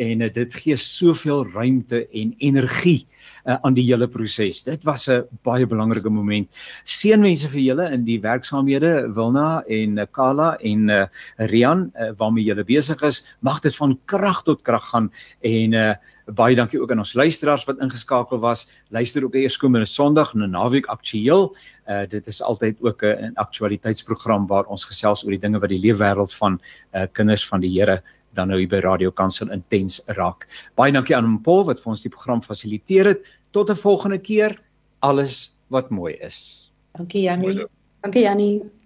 en uh, dit gee soveel ruimte en energie uh, aan die hele proses. Dit was 'n baie belangrike moment. Seënwense vir julle in die werksaamhede Wilna en uh, Kala en uh, Rian uh, waarmee julle besig is. Mag dit van krag tot krag gaan en uh, Baie dankie ook aan ons luisteraars wat ingeskakel was. Luister ook eers komende Sondag na naweek aktueel. Uh dit is altyd ook 'n aktualiteitsprogram waar ons gesels oor die dinge wat die leefwêreld van uh kinders van die Here dan nou hier by Radio Kansel intens raak. Baie dankie aan Paul wat vir ons die program fasiliteer het. Tot 'n volgende keer. Alles wat mooi is. Dankie Jannie. Dankie Jannie.